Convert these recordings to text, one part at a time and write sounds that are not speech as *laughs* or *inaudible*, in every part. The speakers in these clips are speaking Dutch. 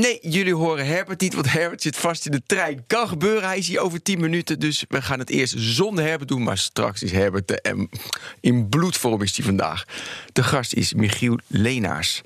Nee, jullie horen Herbert niet, want Herbert zit vast in de trein. Kan gebeuren, hij is hier over 10 minuten. Dus we gaan het eerst zonder Herbert doen. Maar straks is Herbert de M. In bloedvorm is hij vandaag. De gast is Michiel Leenaars.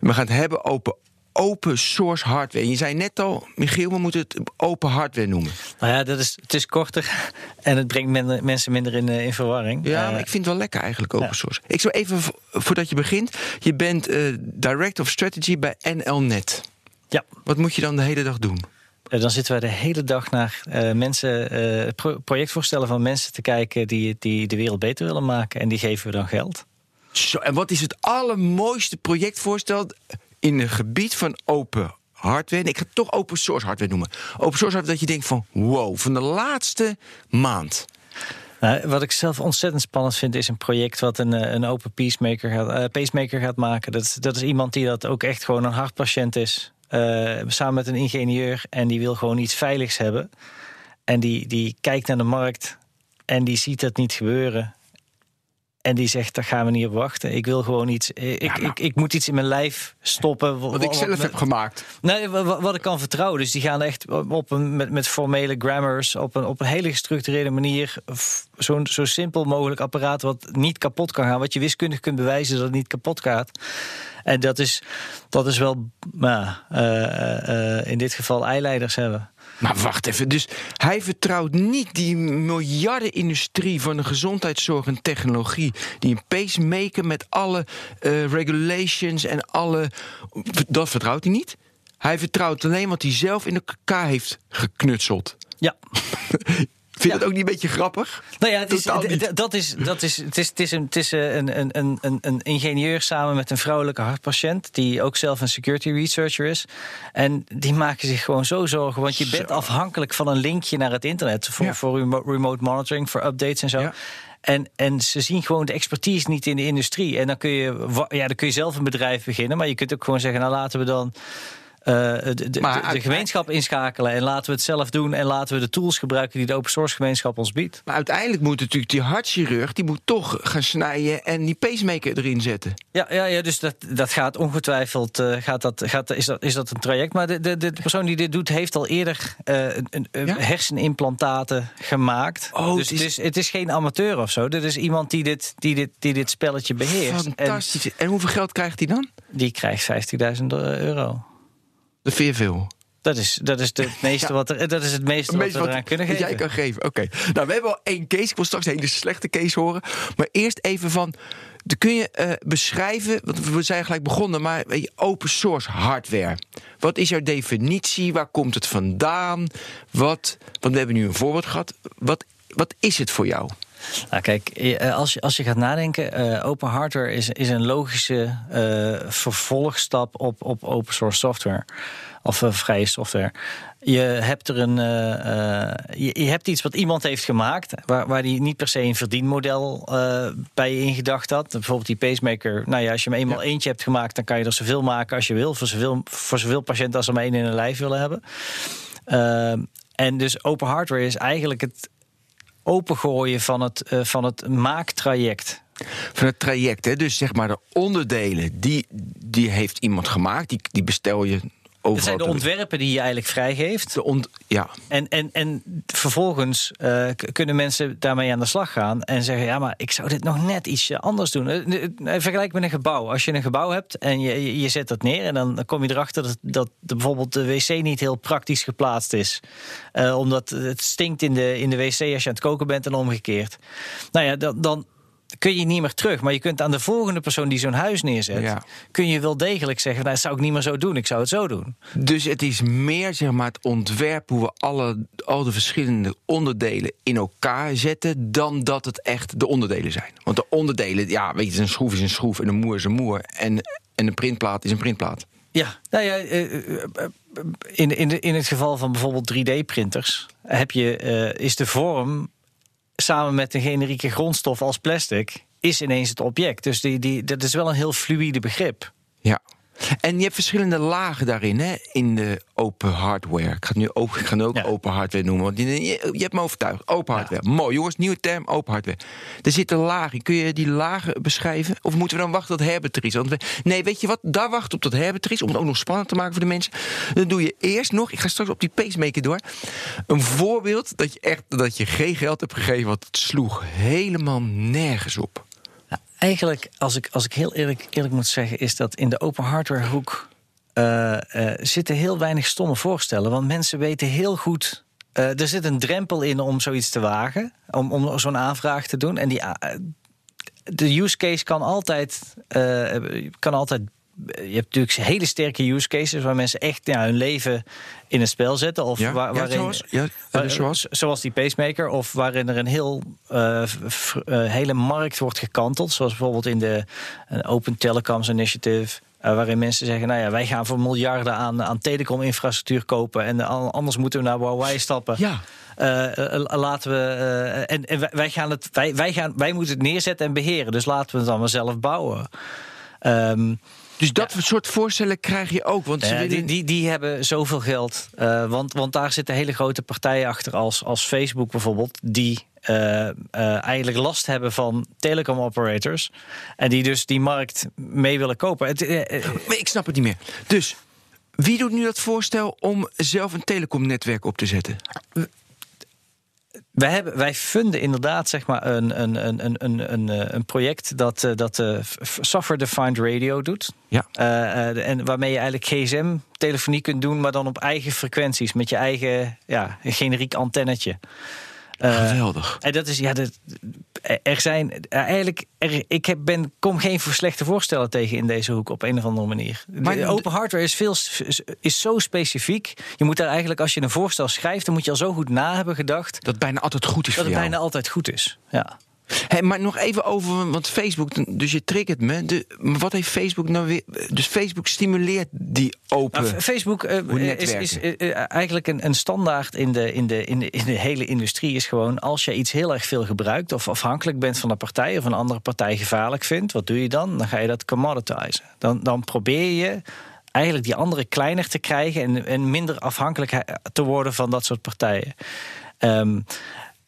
We gaan het hebben over open source hardware. Je zei net al, Michiel, we moeten het open hardware noemen. Nou ja, dat is, het is korter *laughs* en het brengt minder, mensen minder in, eh, in verwarring. Ja, Uh, maar ik vind het wel lekker eigenlijk open source. Ik zou even, vo- voordat je begint, je bent eh, Director of Strategy bij NLNet. Ja, Wat moet je dan de hele dag doen? Eh, dan zitten wij de hele dag naar eh, mensen, pro- projectvoorstellen van mensen te kijken die, die de wereld beter willen maken. En die geven we dan geld. Zo, en wat is het allermooiste projectvoorstel in het gebied van open hardware? Ik ga het toch open source hardware noemen. Open source hardware dat je denkt van wow, van de laatste maand. Nou, wat ik zelf ontzettend spannend vind, is een project wat een, een open pacemaker gaat, pacemaker gaat maken. Dat is, dat is iemand die dat ook echt gewoon een hartpatiënt is. Eh, samen met een ingenieur. En die wil gewoon iets veiligs hebben. En die, die kijkt naar de markt en die ziet dat niet gebeuren. En die zegt, daar gaan we niet op wachten. Ik wil gewoon iets. eh, Ik, maar- ik, ik moet iets in mijn lijf stoppen. Wat ik zelf heb gemaakt. Nee, wa- wa- wat ik kan vertrouwen. Dus die gaan echt op een, met, met formele grammars, op een, op een hele gestructureerde manier, zo'n zo simpel mogelijk apparaat wat niet kapot kan gaan, wat je wiskundig kunt bewijzen dat het niet kapot gaat. En dat is, dat is wel, nou, eh, eh, in dit geval eileiders hebben. Maar wacht even, dus hij vertrouwt niet die miljardenindustrie van de gezondheidszorg en technologie. Die een pacemaker met alle eh, regulations en alle. Dat vertrouwt hij niet. Hij vertrouwt alleen wat hij zelf in elkaar heeft geknutseld. Ja. *laughs* Vind je dat ook niet een beetje grappig? Nou ja, het is, dat is, dat is, het is, het is, een, het is eh, een, een, een, een, ingenieur samen met een vrouwelijke hartpatiënt. die ook zelf een security researcher is. En die maken zich gewoon zo zorgen. Want je bent afhankelijk van een linkje naar het internet. voor, voor remo- remote monitoring, voor updates en zo. En, en ze zien gewoon de expertise niet in de industrie. En dan kun, je, ja, dan kun je zelf een bedrijf beginnen. Maar je kunt ook gewoon zeggen: nou laten we dan. Eh, de, Maar de gemeenschap inschakelen en laten we het zelf doen en laten we de tools gebruiken die de open source gemeenschap ons biedt. Maar uiteindelijk moet natuurlijk die hartchirurg die moet toch gaan snijden en die pacemaker erin zetten. Ja, ja, ja dus dat, dat gaat ongetwijfeld. eh, gaat dat, gaat, is, dat, is dat een traject? Maar de, de, de persoon die dit doet, heeft al eerder eh, een, Ja? hersenimplantaten gemaakt. Oh, dus, het is- dus het is geen amateur of zo. Dit is iemand die dit, die dit, die dit spelletje beheerst. En Fantastisch. En, hoeveel geld krijgt hij dan? die krijgt 50.000 euro. Dat vind je veel. Dat is, dat is, het meeste wat er, dat is het meeste wat we eraan kunnen geven. jij kan geven. Oké. Nou, we hebben al één case. Ik wil straks een hele slechte case horen. Maar eerst even van. Kun je eh, beschrijven, want we zijn gelijk begonnen, maar open source hardware. Wat is jouw definitie? Waar komt het vandaan? Wat, want we hebben nu een voorbeeld gehad. Wat, wat is het voor jou? Nou, kijk, eh, als je, als je gaat nadenken, eh, open hardware is, is een logische eh, vervolgstap op, op open source software. Of vrije software. Je hebt er een. je, je hebt iets wat iemand heeft gemaakt, waar, waar die niet per se een verdienmodel bij je in gedacht had. Bijvoorbeeld die pacemaker. Nou ja, als je hem eenmaal eentje hebt gemaakt, dan kan je er zoveel maken als je wil. Voor zoveel, voor zoveel patiënten als er maar één in een lijf willen hebben. Ehm, en dus open hardware is eigenlijk het opengooien van het, eh, van het maaktraject. Van het traject, hè? dus zeg maar de onderdelen, die, die heeft iemand gemaakt. Die, die bestel je Het zijn de ontwerpen die je eigenlijk vrijgeeft. de ont, ja, En, en, en vervolgens eh, kunnen mensen daarmee aan de slag gaan en zeggen: Ja, maar ik zou dit nog net iets anders doen. Eh, eh, Vergelijk met een gebouw. Als je een gebouw hebt en je, je- zet dat neer, en dan kom je erachter dat, dat de, bijvoorbeeld de wc niet heel praktisch geplaatst is. Omdat het stinkt in de, in de wc als je aan het koken bent en omgekeerd. Nou ja, dan. dan kun je niet meer terug. Maar je kunt aan de volgende persoon die zo'n huis neerzet... Ja. kun je wel degelijk zeggen... Nou, dat zou ik niet meer zo doen, ik zou het zo doen. Dus het is meer zeg maar, het ontwerp hoe we alle, al de verschillende onderdelen in elkaar zetten, dan dat het echt de onderdelen zijn. Want de onderdelen, ja, weet je, een schroef is een schroef en een moer is een moer. En, en een printplaat is een printplaat. Ja, nou ja, eh, eh, in, in, de, in het geval van bijvoorbeeld 3D-printers heb je, eh, is de vorm samen met een generieke grondstof als plastic is ineens het object. Dus die, die, dat is wel een heel fluïde begrip. Ja. En je hebt verschillende lagen daarin, hè, in de open hardware. Ik ga, het nu ook, ik ga het ook Ja. open hardware noemen, want je, je, hebt me overtuigd. Open hardware. Mooi, jongens, nieuwe term, open hardware. Er zitten lagen in. Kun je die lagen beschrijven? Of moeten we dan wachten tot Herbert er is? Want we, nee, weet je wat? Daar wacht op tot Herbert er is, om het ook nog spannend te maken voor de mensen. Dan doe je eerst nog, ik ga straks op die pacemaker door, een voorbeeld dat je echt dat je geen geld hebt gegeven, want het sloeg helemaal nergens op. Eigenlijk, als ik, als ik heel eerlijk, eerlijk moet zeggen, is dat in de open hardware hoek eh, eh, zitten heel weinig stomme voorstellen. Want mensen weten heel goed. eh, er zit een drempel in om zoiets te wagen, om, om zo'n aanvraag te doen. En die, de use case kan altijd, kan altijd. Je hebt natuurlijk hele sterke use cases waar mensen echt ja, hun leven in een spel zetten. Of Ja, waar, ja, waarin, zoals? Ja, zoals? zoals die pacemaker, of waarin er een heel, eh, eh, hele markt wordt gekanteld. Zoals bijvoorbeeld in de eh, Open Telecoms Initiative. waarin mensen zeggen, nou ja, wij gaan voor miljarden aan, aan telecom-infrastructuur kopen. En anders moeten we naar Huawei stappen. Ja. Laten we. en en wij, gaan het, wij, wij, gaan, wij moeten het neerzetten en beheren. Dus laten we het dan maar zelf bouwen. Ehm, Dus dat soort voorstellen krijg je ook. Want ze willen- die, die, die hebben zoveel geld. eh, want, want daar zitten hele grote partijen achter, als, als Facebook bijvoorbeeld, die eh, eh, eigenlijk last hebben van telecom operators. En die dus die markt mee willen kopen. Het, eh, eh, Maar ik snap het niet meer. Dus wie doet nu dat voorstel om zelf een telecomnetwerk op te zetten? Wij, hebben, wij funden inderdaad zeg maar, een, een, een, een, een, een, eh, project dat, eh, dat eh, f- Software Defined Radio doet. Ja. En waarmee je eigenlijk gsm-telefonie kunt doen, maar dan op eigen frequenties. Met je eigen ja, generiek antennetje. Eh, Geweldig. En dat is, ja, dat, er zijn eigenlijk, er, ik heb, ben, kom geen voor slechte voorstellen tegen in deze hoek op een of andere manier. Maar de open hardware is, veel, is zo specifiek. Je moet daar eigenlijk, als je een voorstel schrijft, dan moet je al zo goed na hebben gedacht Dat het bijna altijd goed is dat het bijna altijd goed is. Ja. Hey, maar nog even over, want Facebook, dus je triggert me. De, maar wat heeft Facebook nou weer? Dus Facebook stimuleert die open. Nou, Facebook eh, Hoe is, eh, eh, eigenlijk een, een standaard in de, in, de, in, de, in de hele industrie. Is gewoon als je iets heel erg veel gebruikt of afhankelijk bent van een partij of een andere partij gevaarlijk vindt, wat doe je dan? Dan ga je dat commoditizen. Dan, dan probeer je eigenlijk die andere kleiner te krijgen en, en minder afhankelijk te worden van dat soort partijen. Ehm,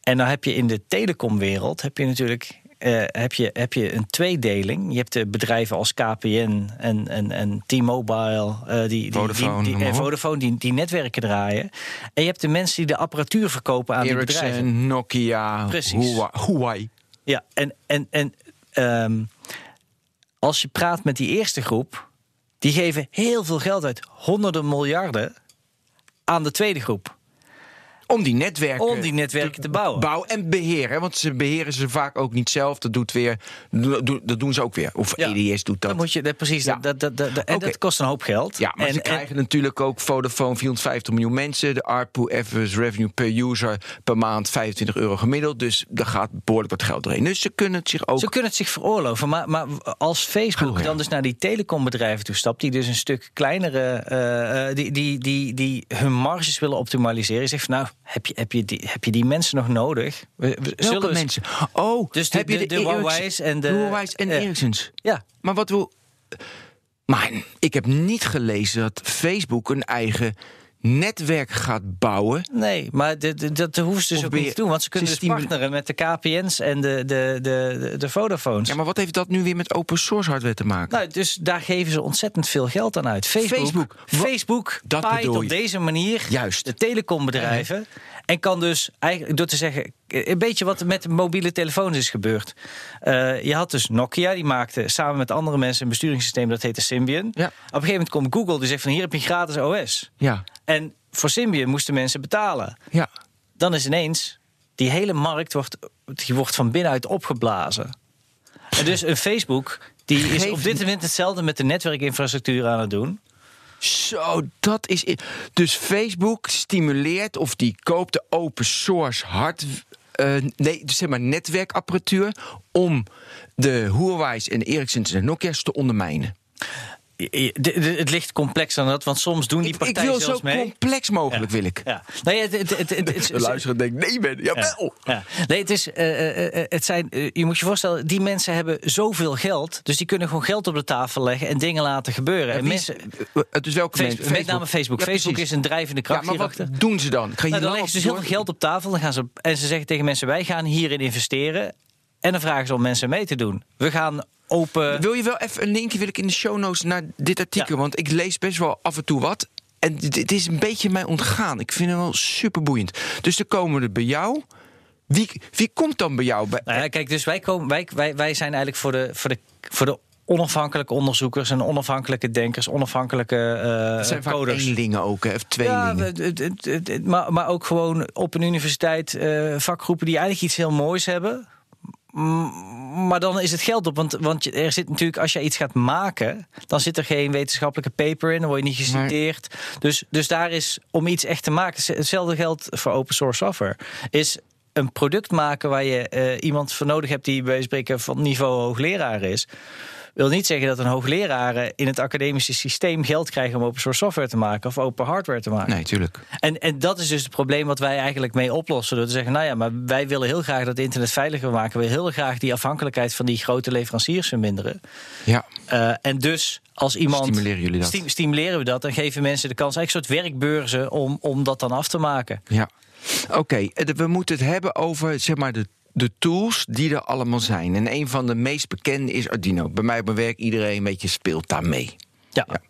en dan heb je in de telecomwereld heb je natuurlijk eh, heb, je, heb je een tweedeling. Je hebt de bedrijven als KPN en, en, en T-Mobile, eh, die, die, Vodafone, die, die, eh. Vodafone die, die netwerken draaien. En je hebt de mensen die de apparatuur verkopen aan die bedrijven. Nokia, Precies. Huawei- Huawei. Ja, en, en, en ehm, als je praat met die eerste groep, die geven heel veel geld uit, honderden miljarden, aan de tweede groep. Om die netwerken, Om die netwerken te bouwen. bouwen en beheren. Want ze beheren ze vaak ook niet zelf. Dat, doet weer, dat doen ze ook weer. Of Ja. EDS doet dat. Dan moet je, dat, precies, Ja. dat, dat, dat, en dat kost een hoop geld. Ja, maar en, ze krijgen natuurlijk ook Vodafone 450 miljoen mensen. De ARPU average revenue per user per maand 25 euro gemiddeld. Dus daar gaat behoorlijk wat geld doorheen. Dus ze kunnen het zich ook... Ze kunnen het zich veroorloven, maar, maar als Facebook Oh, ja. dan dus naar die telecombedrijven toe stapt, die dus een stuk kleinere, eh, eh, die, die, die, die hun marges willen optimaliseren, zegt van nou, heb je, heb je, die, heb je die mensen nog nodig? We, we Welke zullen mensen? Oh, Dus de- heb je de- de, Huawei's en de- Huawei's en Ericssons? Ja, Maar wat wil... Maar ik heb niet gelezen dat Facebook een eigen netwerk gaat bouwen. nee, maar dat hoeven ze dus ook niet te doen, want ze kunnen dus partneren met de KPN's en de, de, de, de, Vodafones. Ja, maar wat heeft dat nu weer met open source hardware te maken? Nou, dus daar geven ze ontzettend veel geld aan uit. Facebook, Facebook. Facebook, Dat paait op deze manier Juist. de telecombedrijven. En kan dus eigenlijk door te zeggen, een beetje wat met mobiele telefoons is gebeurd. Eh, je had dus Nokia, die maakte samen met andere mensen een besturingssysteem dat heette Symbian. Ja. Op een gegeven moment komt Google, die zegt van hier heb je gratis OS. Ja, En voor Symbian moesten mensen betalen. ja. Dan is ineens die hele markt wordt, die wordt van binnenuit opgeblazen. En dus een Facebook die is op dit moment hetzelfde met de netwerkinfrastructuur aan het doen. Zo, dat is. Dus Facebook stimuleert of die koopt de open source hard. eh, nee, dus zeg maar netwerkapparatuur. om de Huawei's en Ericsson's en Nokia's te ondermijnen. Het ligt complexer dan dat, want soms doen die partijen Ik wil zelfs zo mee. complex mogelijk, wil ik. Ja. Nee, het, De luisteraar denkt, nee ben, jawel. Ja. Nee, het is, eh, eh, eh, het zijn, eh, je moet je voorstellen, die mensen hebben zoveel geld. Dus die kunnen gewoon geld op de tafel leggen en dingen laten gebeuren. en mensen, eh, Het is welke mensen? met name Facebook. Facebook is een drijvende Ja, kracht maar hierachter. wat doen ze dan? Ga Nou, dan leggen ze dus heel veel geld op tafel dan gaan ze, en ze zeggen tegen mensen: wij gaan hierin investeren. En dan vragen ze om mensen mee te doen. We gaan open. Wil je wel even een linkje wil ik in de show notes naar dit artikel? Want ik lees best wel af en toe wat. En dit is een beetje mij ontgaan. Ik vind het wel super boeiend. Dus dan komen er bij jou. Wie, wie komt dan bij jou? Nou ja, kijk, dus wij, komen, wij, wij, wij zijn eigenlijk voor de, voor de, voor de onafhankelijke onderzoekers en onafhankelijke denkers, onafhankelijke eh het zijn coders. eenlingen ook, hè, of Ja, tweelingen. het- maar, maar ook gewoon op een universiteit eh, vakgroepen die eigenlijk iets heel moois hebben. Maar dan is het geld op. Want, want er zit natuurlijk, als je iets gaat maken, dan zit er geen wetenschappelijke paper in, dan word je niet geciteerd. Dus, dus daar is om iets echt te maken. Hetzelfde geldt voor open source software. Is een product maken waar je eh, iemand voor nodig hebt die bij spreken van niveau hoogleraar is. Wil niet zeggen dat een hoogleraar in het academische systeem geld krijgt om open source software te maken of open hardware te maken. Nee, tuurlijk. En, en dat is dus het probleem wat wij eigenlijk mee oplossen. Door te zeggen, nou ja, maar wij willen heel graag dat internet veiliger maken. We willen heel graag die afhankelijkheid van die grote leveranciers verminderen. Ja. Eh, en dus als iemand. Stimuleren jullie dat? Sti- stimuleren we dat en geven mensen de kans, eigenlijk een soort werkbeurzen om, om dat dan af te maken. Ja. Oké, eh, we moeten het hebben over zeg maar, de, de tools die er allemaal zijn. En een van de meest bekende is Arduino. Bij mij op mijn werk, iedereen een beetje speelt daarmee. Ja. Ja.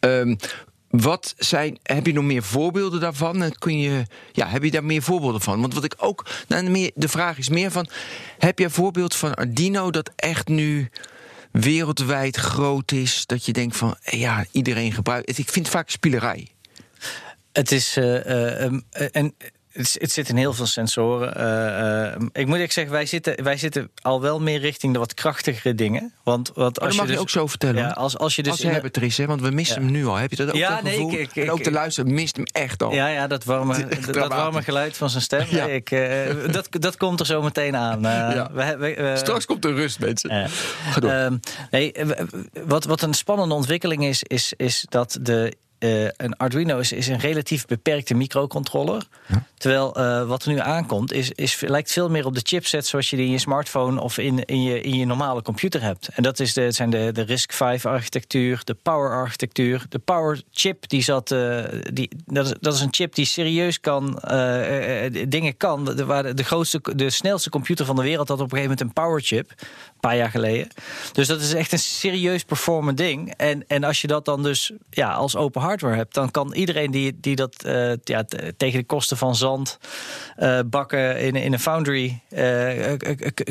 Ehm, wat zijn, heb je nog meer voorbeelden daarvan? En kun je, ja, heb je daar meer voorbeelden van? Want wat ik ook, nou, meer, de vraag is meer van: heb je een voorbeeld van Arduino dat echt nu wereldwijd groot is? Dat je denkt van, ja, iedereen gebruikt. het. Ik vind het vaak spielerij. Het is. eh, eh, eh, en het, zit in heel veel sensoren. Eh, eh, ik moet eerlijk zeggen, wij zitten, wij zitten al wel meer richting de wat krachtigere dingen. Want, als dat mag je je dus, ook zo vertellen. Ja, als, als je dus als je hebt het er is, hè, want we missen Ja. hem nu al. Heb je dat ook Ja, dat nee, gevoel? ik- ik- en ook ik- de luisteraar mist hem echt al. Ja, ja, dat warme, dat warme geluid van zijn stem. Ja. Ik, eh, dat, dat komt er zo meteen aan. Ja. we, we, Straks komt de rust, mensen. eh, ehm, nee, wat, wat een spannende ontwikkeling is, is, is dat de, eh, een Arduino is, is een relatief beperkte microcontroller. Terwijl eh, wat er nu aankomt, is, is, lijkt veel meer op de chipset zoals je die in je smartphone of in, in, je, in je normale computer hebt. En dat is de, zijn de, de RISC-V-architectuur, de Power-architectuur. De Power-chip, die zat, eh, die, dat, is, dat is een chip die serieus kan, dingen kan. De, waar de, de grootste, de snelste computer van de wereld had op een gegeven moment een Power-chip. Een paar jaar geleden. Dus dat is echt een serieus performant ding. En, en als je dat dan dus ja, als open hardware hebt, dan kan iedereen die, die dat eh, ja, tegen de kosten van zand eh, bakken in, in een foundry, eh,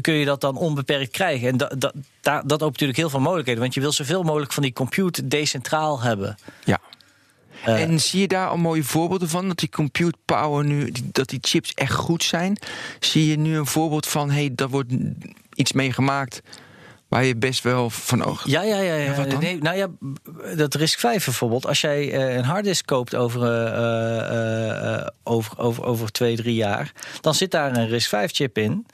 kun je dat dan onbeperkt krijgen. En dat, dat, dat opent natuurlijk heel veel mogelijkheden. Want je wil zoveel mogelijk van die compute decentraal hebben. Ja. Eh, en zie je daar al mooie voorbeelden van? Dat die compute power nu, dat die chips echt goed zijn? Zie je nu een voorbeeld van, hé, hey, daar wordt iets mee gemaakt waar je best wel van oog. Ja, ja, ja. ja. Nee, nou ja, dat RISC 5 bijvoorbeeld. Als jij eh, een harddisk koopt over, eh, over, over, over twee, drie jaar, dan zit daar een RISC 5 chip in.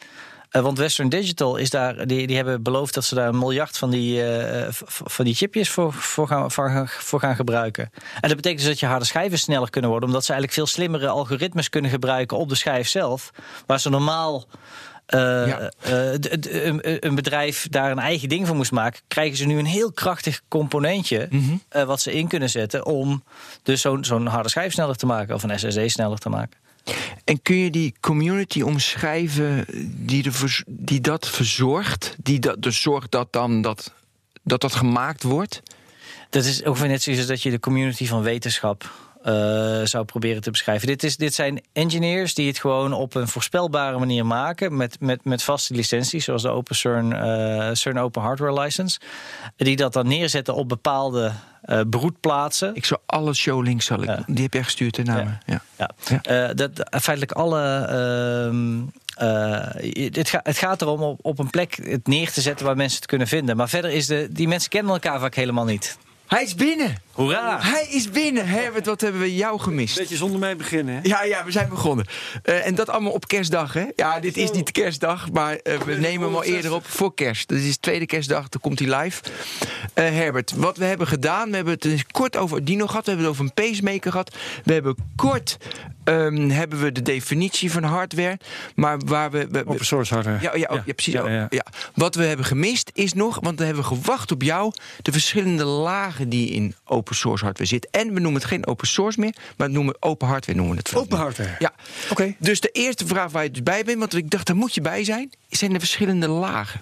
Eh, want Western Digital is daar, die, die hebben beloofd dat ze daar een miljard van die, eh, van die chipjes voor, voor, gaan, voor, gaan- gebruiken. En dat betekent dus dat je harde schijven sneller kunnen worden, omdat ze eigenlijk veel slimmere algoritmes kunnen gebruiken op de schijf zelf. Waar ze normaal eh, Ja. een, een bedrijf daar een eigen ding van moest maken, krijgen ze nu een heel krachtig componentje eh, wat ze in kunnen zetten om dus zo'n zo'n harde schijf sneller te maken of een SSD sneller te maken. En kun je die community omschrijven die, de die dat verzorgt? Die dat, dus zorgt dat dan dat, dat dat gemaakt wordt? Dat is ongeveer net zoals dat je de community van wetenschap eh, zou proberen te beschrijven. Dit, is, dit zijn engineers die het gewoon op een voorspelbare manier maken met, met, met vaste licenties, zoals de Open CERN, eh, CERN Open Hardware License. Die dat dan neerzetten op bepaalde eh, broedplaatsen. Ik zal alle showlinks, zal ik, die heb jij gestuurd hè, naar Ja. Ja. Ja. Ja. Dat, feitelijk alle. ehm, eh, het, ga- het gaat erom op, op een plek het neer te zetten waar mensen het kunnen vinden. Maar verder is de. Die mensen kennen elkaar vaak helemaal niet. Hij is binnen. Hoera! Hij is binnen. Herbert, wat hebben we jou gemist? Beetje zonder mij beginnen, hè? Ja, ja, we zijn begonnen. Uh, en dat allemaal op kerstdag, hè? Ja, dit is niet kerstdag, maar uh, we nemen hem al eerder op voor kerst. Dit is tweede kerstdag, dan komt hij live. Uh, Herbert, wat we hebben gedaan, we hebben het eens kort over Dino gehad. We hebben het over een pacemaker gehad. We hebben kort um, hebben we de definitie van hardware. Maar waar we. we Open source hardware. Ja, ja, ja. ja precies. Ja, ja. Wat we hebben gemist is nog, want we hebben gewacht op jou, de verschillende lagen die in open source hardware zitten. En we noemen het geen open source meer, maar we noemen open hardware noemen we het. Open hardware. Ja. Oké. Okay. Dus de eerste vraag waar je dus bij bent, want ik dacht, daar moet je bij zijn, zijn de verschillende lagen.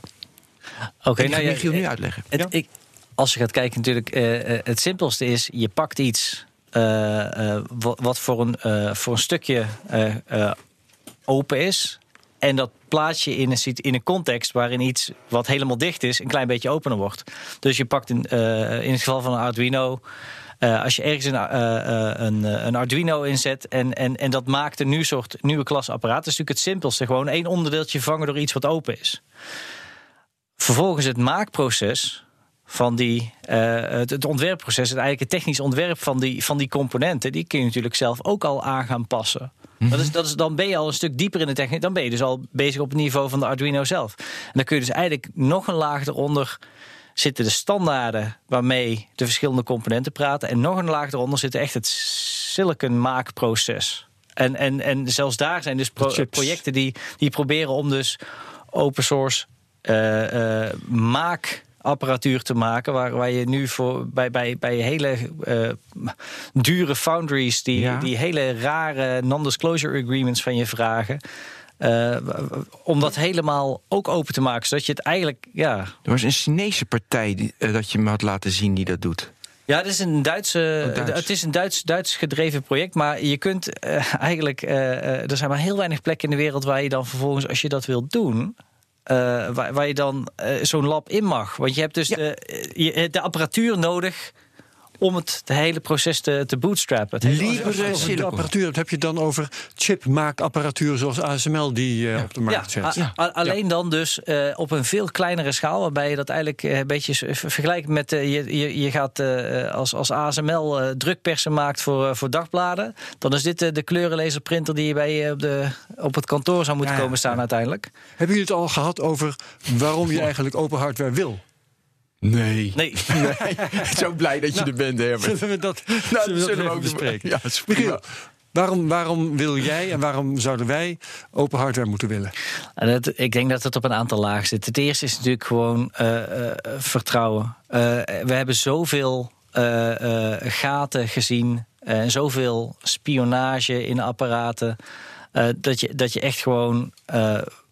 Oké, okay, nou, Michiel nu uitleggen. Het, ik, als je gaat kijken, natuurlijk, uh, het simpelste is: je pakt iets uh, wat, wat, voor een, uh, voor een stukje open is. En dat plaats je in een, in een context waarin iets wat helemaal dicht is, een klein beetje opener wordt. Dus je pakt in, in het geval van een Arduino. als je ergens een, een, een, Arduino inzet en, en, en dat maakt een nieuw soort nieuwe klas apparaat, dat is natuurlijk het simpelste. Gewoon één onderdeeltje vangen door iets wat open is. Vervolgens het maakproces van die, het, het, ontwerpproces, het eigenlijk het technisch ontwerp van die, van die componenten, die kun je natuurlijk zelf ook al aan gaan passen. Mhm. dat is, dat is, dan ben je al een stuk dieper in de techniek. Dan ben je dus al bezig op het niveau van de Arduino zelf. En dan kun je dus eigenlijk nog een laag eronder zitten de standaarden waarmee de verschillende componenten praten. En nog een laag eronder zit echt het silicon maakproces. En, en, en zelfs daar zijn dus projecten die, die proberen om dus open source uh, uh, maak apparatuur te maken. Waar, waar je nu voor, bij, bij, bij hele uh, dure foundries die, die hele rare non-disclosure agreements van je vragen. Uh, om dat helemaal ook open te maken, zodat je het eigenlijk. Ja. Er was een Chinese partij die, uh, dat je me had laten zien die dat doet. Ja, het is een Duitse, oh, Duits. het is een Duits, Duits gedreven project. Maar je kunt uh, eigenlijk. er zijn maar heel weinig plekken in de wereld waar je dan vervolgens, als je dat wilt doen. Uh, waar, waar, je dan uh, zo'n lab in mag. Want je hebt dus ja. de, je, de apparatuur nodig om het, het hele proces te, te bootstrappen. Libre apparatuur, dat heb je dan over chipmaakapparatuur zoals ASML die uh, op de markt ja, zet. Ja. alleen dan dus uh, op een veel kleinere schaal, waarbij je dat eigenlijk een beetje vergelijkt met uh, je, je, je gaat als, als ASML drukpersen maakt voor, voor dagbladen, dan is dit de kleurenlaserprinter die je bij je op, de, op het kantoor zou moeten komen staan uiteindelijk. Hebben jullie het al gehad over waarom je eigenlijk open hardware wil? Nee. Nee. *laughs* nee. Zo blij dat je nou, er bent, Herbert. Zullen we dat, nou, zullen we, zullen we ook bespreken? Ja, is prima. Waarom, waarom wil jij en waarom zouden wij open hardware moeten willen? Dat, ik denk dat het op een aantal lagen zit. Het eerste is natuurlijk gewoon uh, uh, vertrouwen. Uh, we hebben zoveel gaten gezien en zoveel spionage in apparaten. dat, je, dat je echt gewoon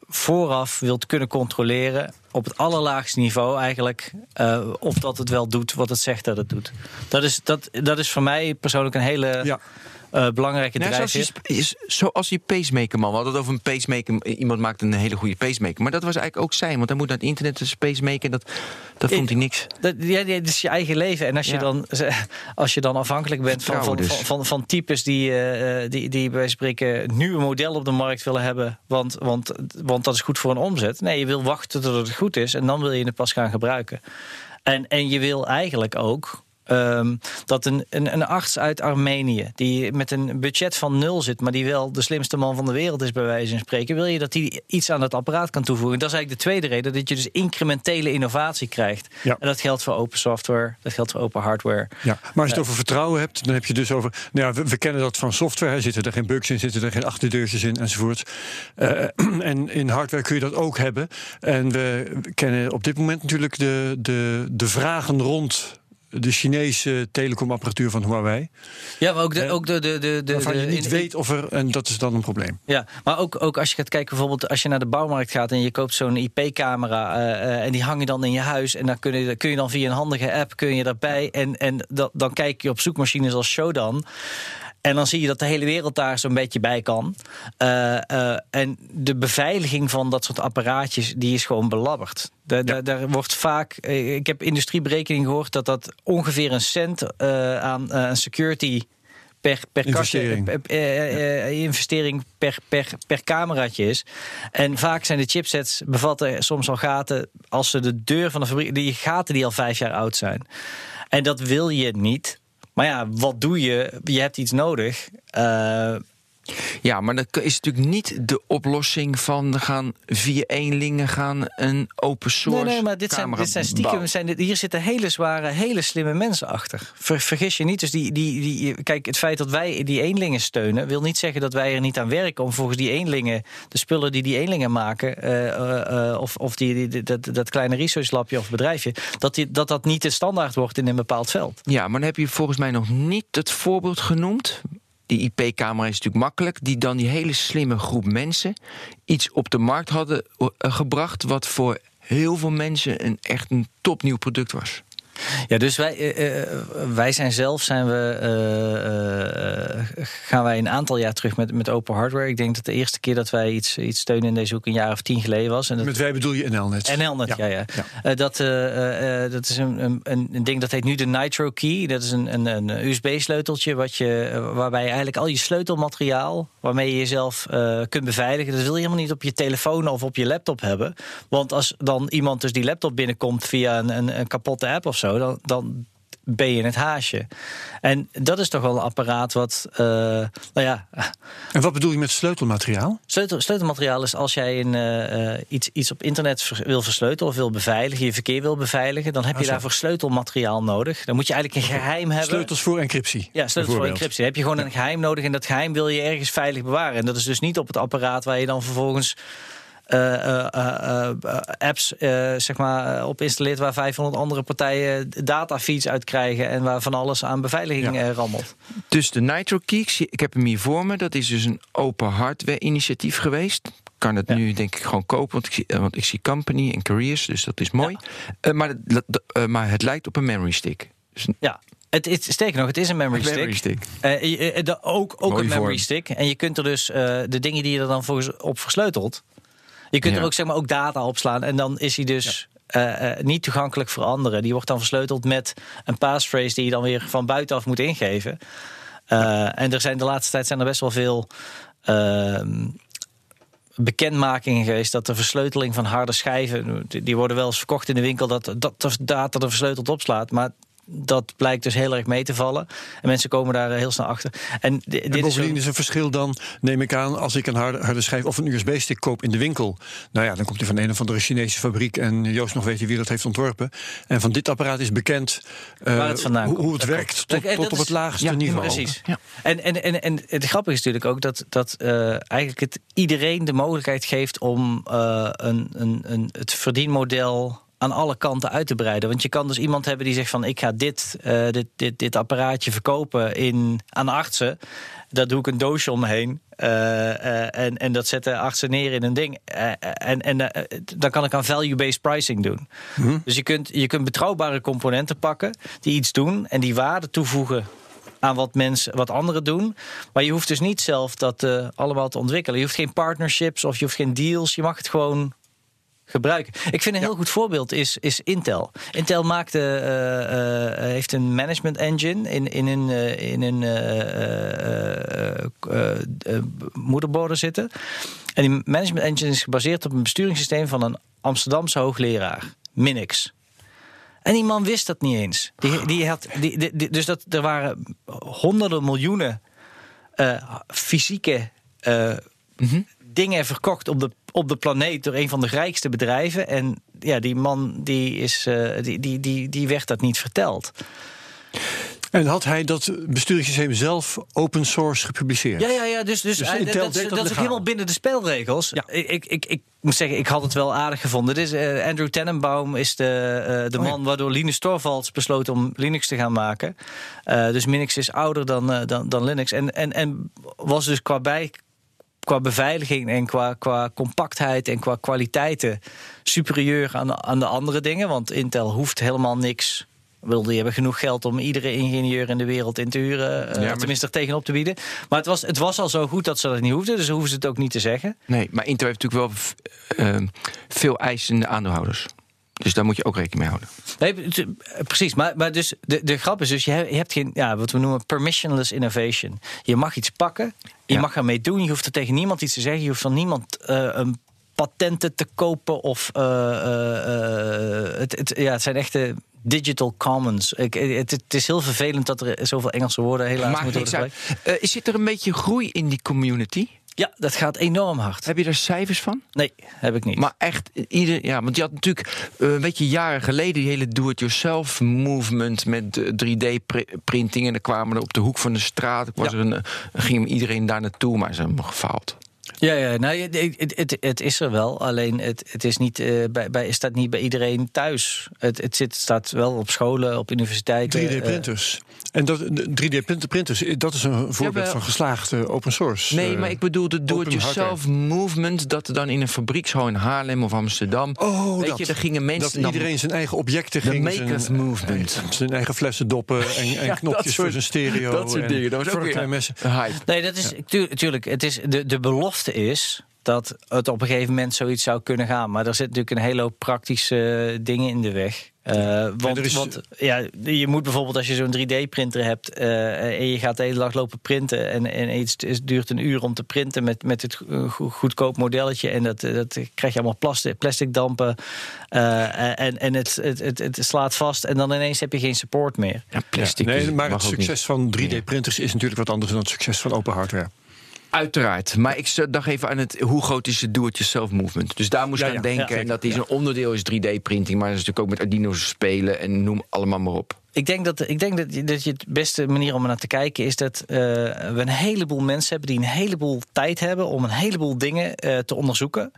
vooraf wilt kunnen controleren op het allerlaagste niveau eigenlijk uh, of dat het wel doet wat het zegt dat het doet. Dat is, dat, dat is voor mij persoonlijk een hele ja. Uh, belangrijke nou, drijfveer. Zoals, zoals die pacemaker man. We hadden het over een pacemaker. Iemand maakt een hele goede pacemaker. Maar dat was eigenlijk ook zijn. Want hij moet naar het internet een pacemaker. Dat, dat vond hij niks. Dat, ja, dat is je eigen leven. En als je, dan, *laughs* als je dan afhankelijk bent van, van, dus. van, van, van, types die, uh, die, die bij spreken nieuwe modellen op de markt willen hebben. Want, want, want dat is goed voor een omzet. Nee, je wil wachten tot het goed is. En dan wil je het pas gaan gebruiken. En, en je wil eigenlijk ook Um, dat een, een, een, arts uit Armenië, die met een budget van nul zit, maar die wel de slimste man van de wereld is, bij wijze van spreken, wil je dat die iets aan het apparaat kan toevoegen. Dat is eigenlijk de tweede reden, dat je dus incrementele innovatie krijgt. Ja. En dat geldt voor open software, dat geldt voor open hardware. Ja, maar als je het over vertrouwen hebt, dan heb je dus over. Nou ja, we, we kennen dat van software, zitten er geen bugs in, zitten er geen achterdeurtjes in enzovoort. Uh, *clears throat* en in hardware kun je dat ook hebben. En we kennen op dit moment natuurlijk de, de, de vragen rond de Chinese telecomapparatuur van Huawei. Ja, maar ook de. Ook de, de, de, de waarvan je niet weet of er. En dat is dan een probleem. Ja, maar ook, ook als je gaat kijken, bijvoorbeeld als je naar de bouwmarkt gaat en je koopt zo'n IP-camera. Uh, uh, en die hang je dan in je huis. En dan kun je, kun je dan via een handige app kun je daarbij. En, en dat, dan kijk je op zoekmachines als Shodan. En dan zie je dat de hele wereld daar zo'n beetje bij kan. Uh, uh, en de beveiliging van dat soort apparaatjes, die is gewoon belabberd. Daar, ja. daar, wordt vaak, eh, ik heb industrieberekening gehoord dat dat ongeveer een cent aan security per, per investering, kastje, investering per, per, per cameraatje is. En vaak zijn de chipsets bevatten soms al gaten als ze de deur van de fabriek, die gaten die al vijf jaar oud zijn. En dat wil je niet. Maar ja, wat doe je? Je hebt iets nodig. Uh, ja, maar dat is natuurlijk niet de oplossing van gaan via eenlingen gaan een open source. Nee, nee maar dit zijn, dit zijn stiekem. Zijn, hier zitten hele zware, hele slimme mensen achter. vergis je niet. Dus die, die, die, kijk, het feit dat wij die eenlingen steunen, wil niet zeggen dat wij er niet aan werken om volgens die eenlingen, de spullen die die eenlingen maken, uh, uh, of, of die, die, dat, dat kleine researchlabje of bedrijfje, dat, die, dat dat niet de standaard wordt in een bepaald veld. Ja, maar dan heb je volgens mij nog niet het voorbeeld genoemd die IP-camera is natuurlijk makkelijk, die dan die hele slimme groep mensen iets op de markt hadden eh, gebracht wat voor heel veel mensen een echt een topnieuw product was. Ja, dus wij, uh, wij zijn zelf zijn we, uh, gaan wij een aantal jaar terug met, met open hardware. Ik denk dat de eerste keer dat wij iets, iets steunen in deze hoek een jaar of tien geleden was. En dat, met wij bedoel je NLnet? NLnet, ja. ja, ja. dat, dat is een, een, een ding dat heet nu de Nitro Key. Dat is een, een, een USB-sleuteltje wat je, waarbij je eigenlijk al je sleutelmateriaal, waarmee je jezelf kunt beveiligen, dat wil je helemaal niet op je telefoon of op je laptop hebben. Want als dan iemand dus die laptop binnenkomt via een, een, een kapotte app of zo dan, dan ben je het haasje. En dat is toch wel een apparaat wat, uh, nou ja. En wat bedoel je met sleutelmateriaal? Sleutel, sleutelmateriaal is als jij een, uh, iets, iets op internet wil versleutelen of wil beveiligen, je verkeer wil beveiligen, dan heb je ah, daarvoor sleutelmateriaal nodig. Dan moet je eigenlijk een geheim hebben. Sleutels voor encryptie. Ja, sleutels voor encryptie. Dan heb je gewoon een geheim nodig en dat geheim wil je ergens veilig bewaren. En dat is dus niet op het apparaat waar je dan vervolgens apps zeg maar, op installeert waar 500 andere partijen datafeeds uit krijgen en waar van alles aan beveiliging ja. rammelt. Dus de Nitro Key, ik heb hem hier voor me, dat is dus een open hardware initiatief geweest kan het nu denk ik gewoon kopen, want ik zie, want ik zie company en careers, dus dat is mooi. maar, maar het lijkt op een memory stick. Dus ja, het, het, sterker nog, het is een memory stick. Memory stick. Uh, ook ook een memory stick. En je kunt er dus de dingen die je er dan voor op versleutelt, je kunt er ook, zeg maar, ook data opslaan. En dan is hij dus uh, uh, niet toegankelijk voor anderen. Die wordt dan versleuteld met een passphrase die je dan weer van buitenaf moet ingeven. Uh, en er zijn de laatste tijd zijn er best wel veel ehm, bekendmakingen geweest dat de versleuteling van harde schijven, die worden wel eens verkocht in de winkel, dat, dat de data er versleuteld opslaat. Maar dat blijkt dus heel erg mee te vallen. En mensen komen daar heel snel achter. En, dit bovendien is, is, een verschil dan, neem ik aan, als ik een harde, harde schijf of een USB-stick koop in de winkel. Nou ja, dan komt die van een of andere Chinese fabriek. En Joost nog weet je wie dat heeft ontworpen. En van dit apparaat is bekend uh, het hoe, hoe, het werkt tot, tot op het laagste niveau. Precies. Ja. En, en, en, en het grappige is natuurlijk ook dat, dat uh, eigenlijk het iedereen de mogelijkheid geeft om uh, een, een, een, het verdienmodel aan alle kanten uit te breiden. Want je kan dus iemand hebben die zegt van ik ga dit, uh, dit, dit, dit apparaatje verkopen in, aan artsen. Daar doe ik een doosje omheen. Uh, uh, en, en dat zetten artsen neer in een ding. en en dan kan ik aan value-based pricing doen. Hmm. Dus je kunt, je kunt betrouwbare componenten pakken die iets doen en die waarde toevoegen aan wat mensen, wat anderen doen. Maar je hoeft dus niet zelf dat allemaal te ontwikkelen. Je hoeft geen partnerships of je hoeft geen deals. Je mag het gewoon gebruiken. Ik vind een heel goed voorbeeld is, is Intel. Intel maakte, uh, uh, heeft een management engine in, in een, uh, in een moederborden zitten. En die management engine is gebaseerd op een besturingssysteem van een Amsterdamse hoogleraar, Minix. En die man wist dat niet eens. Die, die had, die, die, dus dat, er waren honderden miljoenen fysieke mhm. Dingen verkocht op de op de planeet door een van de rijkste bedrijven. En ja, die man die is, uh, die, die, die, die werd dat niet verteld. En had hij dat besturingssysteem zelf open source gepubliceerd? Ja, ja, ja dus, dus, dus hij, dat, dat, dat is helemaal binnen de spelregels. Ja. Ik, ik, ik, moet zeggen, ik had het wel aardig gevonden. Dit is, uh, Andrew Tannenbaum is de, uh, de oh, man waardoor Linus Torvalds besloot om Linux te gaan maken. Dus Minix is ouder dan, dan, dan Linux. En, en, en was dus qua bij, qua beveiliging en qua, qua compactheid en qua kwaliteiten superieur aan, aan de andere dingen. Want Intel hoeft helemaal niks wilde die hebben genoeg geld om iedere ingenieur in de wereld in te huren. Uh, Tenminste, er tegenop te bieden. Maar het was, het was al zo goed dat ze dat niet hoefden. Dus hoeven ze het ook niet te zeggen. Nee, maar Intel heeft natuurlijk wel uh, veel eisende aandeelhouders. Dus daar moet je ook rekening mee houden. Nee, precies. Maar, maar dus de, de grap is dus, je hebt geen, ja, wat we noemen permissionless innovation. Je mag iets pakken, je mag ermee doen, je hoeft er tegen niemand iets te zeggen, je hoeft van niemand uh, een patenten te kopen of uh, uh, het, het, ja, het zijn echte digital commons. Ik, het, het, is heel vervelend dat er zoveel Engelse woorden helaas moeten worden uh, Zit er een beetje groei in die community? Ja, dat gaat enorm hard. Heb je daar cijfers van? Nee, heb ik niet. Maar echt, ieder, ja, want je had natuurlijk, uh, weet je, jaren geleden die hele do-it-yourself movement met 3D-printing. En dan kwamen er op de hoek van de straat, was ja. er een, ging iedereen daar naartoe, maar ze hebben gefaald. Ja, ja nou, het, het, het, is er wel. Alleen het, het is niet, uh, bij, bij, staat niet bij iedereen thuis. Het, het zit, staat wel op scholen, op universiteiten. 3D-printers. Uh, en dat 3D-printers, dat is een voorbeeld ja, van geslaagde open source. Nee, uh, maar ik bedoel de do-it-yourself movement. Dat er dan in een fabriekshal in Haarlem of Amsterdam. Oh, weet dat, je, daar gingen mensen. Dat iedereen zijn eigen objecten ging. De makers zijn, movement. Zijn eigen flessen doppen en, *laughs* en ja, knopjes voor zijn stereo. Dat soort dingen. Dat was ook weer. Nee, dat is natuurlijk. Het is de, de belofte is dat het op een gegeven moment zoiets zou kunnen gaan. Maar er zit natuurlijk een hele hoop praktische dingen in de weg. Uh, want, is... want ja, je moet bijvoorbeeld als je zo'n 3D-printer hebt uh, en je gaat de hele dag lopen printen en, en iets, het duurt een uur om te printen met, met het goedkoop modelletje en dat, dat krijg je allemaal plastic, plastic dampen uh, en, en het, het, het, het, slaat vast en dan ineens heb je geen support meer. Ja, plastic. Ja, nee, maar het succes van 3D-printers is natuurlijk wat anders dan het succes van open hardware. Uiteraard. Maar ik dacht even aan het hoe groot is het do-it-yourself movement. Dus daar moest ik Ja, aan ja. denken. Ja, en dat is een onderdeel is 3D-printing. Maar dat is natuurlijk ook met Arduino's spelen en noem allemaal maar op. Ik denk dat, ik denk dat, je, dat je het beste manier om naar te kijken is dat uh, we een heleboel mensen hebben die een heleboel tijd hebben om een heleboel dingen uh, te onderzoeken.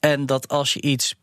En dat als je iets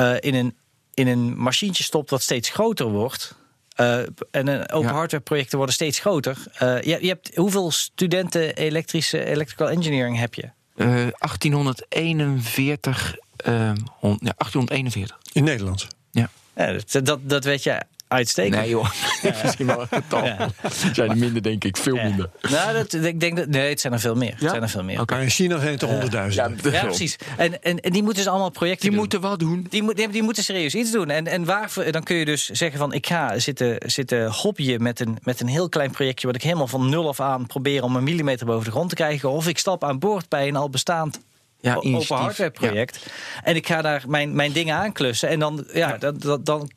uh, in, een, in een machientje stopt wat steeds groter wordt. Uh, en uh, open Ja. hardware projecten worden steeds groter. Uh, je, je hebt, hoeveel studenten elektrische electrical engineering heb je? Eh 1841. eh, hon- ja, 1841. In Nederland. Ja, dat, dat, dat weet je uitstekend. Nee joh, *laughs* misschien wel een getal. Ja. Zijn er minder denk ik, veel Ja. minder. Nou, dat, ik denk dat nee, het zijn er veel meer. Het zijn er veel meer. Oké. In China zijn het er honderdduizenden. Ja, Ja, precies. En, en, en die moeten dus allemaal projecten Die doen. moeten wat doen. Die, moet, die, die moeten serieus iets doen. En, en waarvoor, dan kun je dus zeggen van... ik ga zitten, zitten hobbyen met een, met een heel klein projectje... wat ik helemaal van nul af aan probeer om een millimeter boven de grond te krijgen. Of ik stap aan boord bij een al bestaand Ja, open hardware project. En ik ga daar mijn, mijn dingen aanklussen. En dan, ja, dan, dan, dan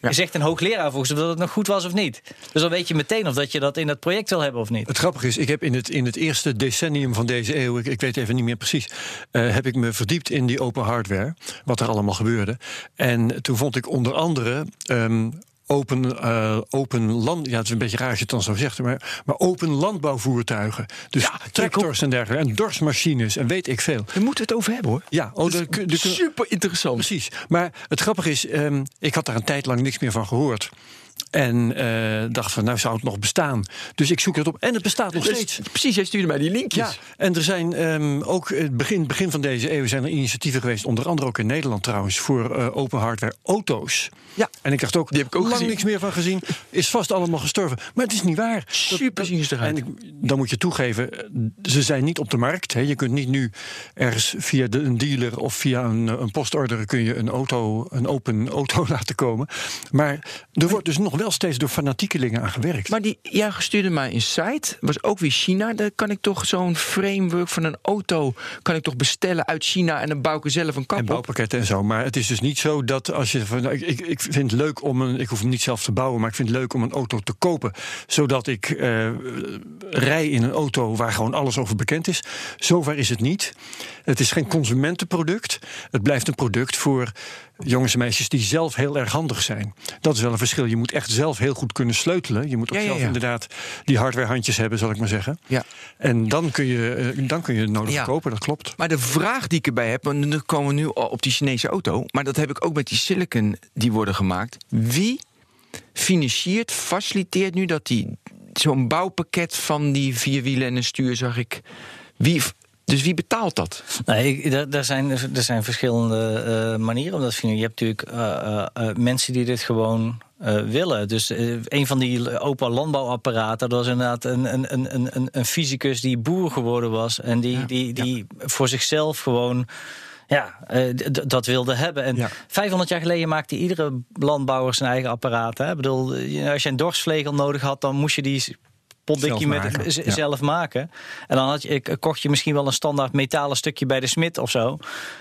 Ja. zegt een hoogleraar volgens mij dat het nog goed was of niet. Dus dan weet je meteen of dat je dat in dat project wil hebben of niet. Het grappige is, ik heb in het, in het eerste decennium van deze eeuw, ik, ik weet even niet meer precies, eh, heb ik me verdiept in die open hardware, wat er allemaal gebeurde. En toen vond ik onder andere. ehm, Open, eh, open land, ja, het is een beetje raar als je het dan zo zegt, maar, maar open landbouwvoertuigen. Dus Ja, tractors en dergelijke. En dorsmachines en weet ik veel. Daar moeten we het over hebben hoor. Ja, oh, daar kun- Super interessant. Precies. Maar het grappige is, ehm, ik had daar een tijd lang niks meer van gehoord. En eh, dacht van, nou zou het nog bestaan. Dus ik zoek het op. En het bestaat nog steeds. Dus, precies, jij stuurde mij die linkjes. Ja, en er zijn ehm, ook het begin, begin van deze eeuw zijn er initiatieven geweest, onder andere ook in Nederland trouwens, voor eh, open hardware auto's. Ja. En ik dacht ook, Die heb ik ook lang gezien. niks meer van gezien. Is vast allemaal gestorven. Maar het is niet waar. Super dat- zien ze eruit. En ik, dan moet je toegeven, eh, ze zijn niet op de markt. Hè. Je kunt niet nu ergens via de, een dealer of via een, een postorder kun je een auto, een open auto *laughs* laten komen. Maar er wordt dus nog wel steeds door fanatiekelingen aan gewerkt. Maar die, jij stuurde mij een site, was ook weer China. Daar kan ik toch zo'n framework van een auto kan ik toch bestellen uit China en dan bouw ik er zelf een kap En bouwpakketten en zo. Maar het is dus niet zo dat als je. Van, nou, ik, ik, ik vind het leuk om een. Ik hoef hem niet zelf te bouwen, maar ik vind het leuk om een auto te kopen. Zodat ik eh, rij in een auto waar gewoon alles over bekend is. Zover is het niet. Het is geen consumentenproduct. Het blijft een product voor jongens en meisjes die zelf heel erg handig zijn. Dat is wel een verschil. Je moet echt zelf heel goed kunnen sleutelen. Je moet ook Ja, zelf ja. inderdaad die hardwarehandjes hebben, zal ik maar zeggen. Ja. En dan kun je, eh, dan kun je het nodig kopen, dat klopt. Maar de vraag die ik erbij heb, want nu komen we nu op die Chinese auto, maar dat heb ik ook met die silicon die worden gemaakt. Wie financiert, faciliteert nu dat die zo'n bouwpakket van die vier wielen en een stuur zag ik. Wie, dus wie betaalt dat? Nee, ik- er, er zijn, er zijn verschillende eh, manieren om dat te financieren. Je hebt natuurlijk eh, eh, eh, mensen die dit gewoon eh, willen. Dus een van die open landbouwapparaten, dat was inderdaad een, een, een, een, een fysicus die boer geworden was. En die, Ja, die, die voor zichzelf gewoon. Ja, eh, dat wilde hebben. En Ja. 500 jaar geleden maakte iedere landbouwer zijn eigen apparaat. Hè? Ik bedoel, als je een dorsvlegel nodig had, dan moest je die potdikkie Zelf met maken, ja. zelf maken. En dan had je, ik- kocht je misschien wel een standaard metalen stukje bij de smid of zo.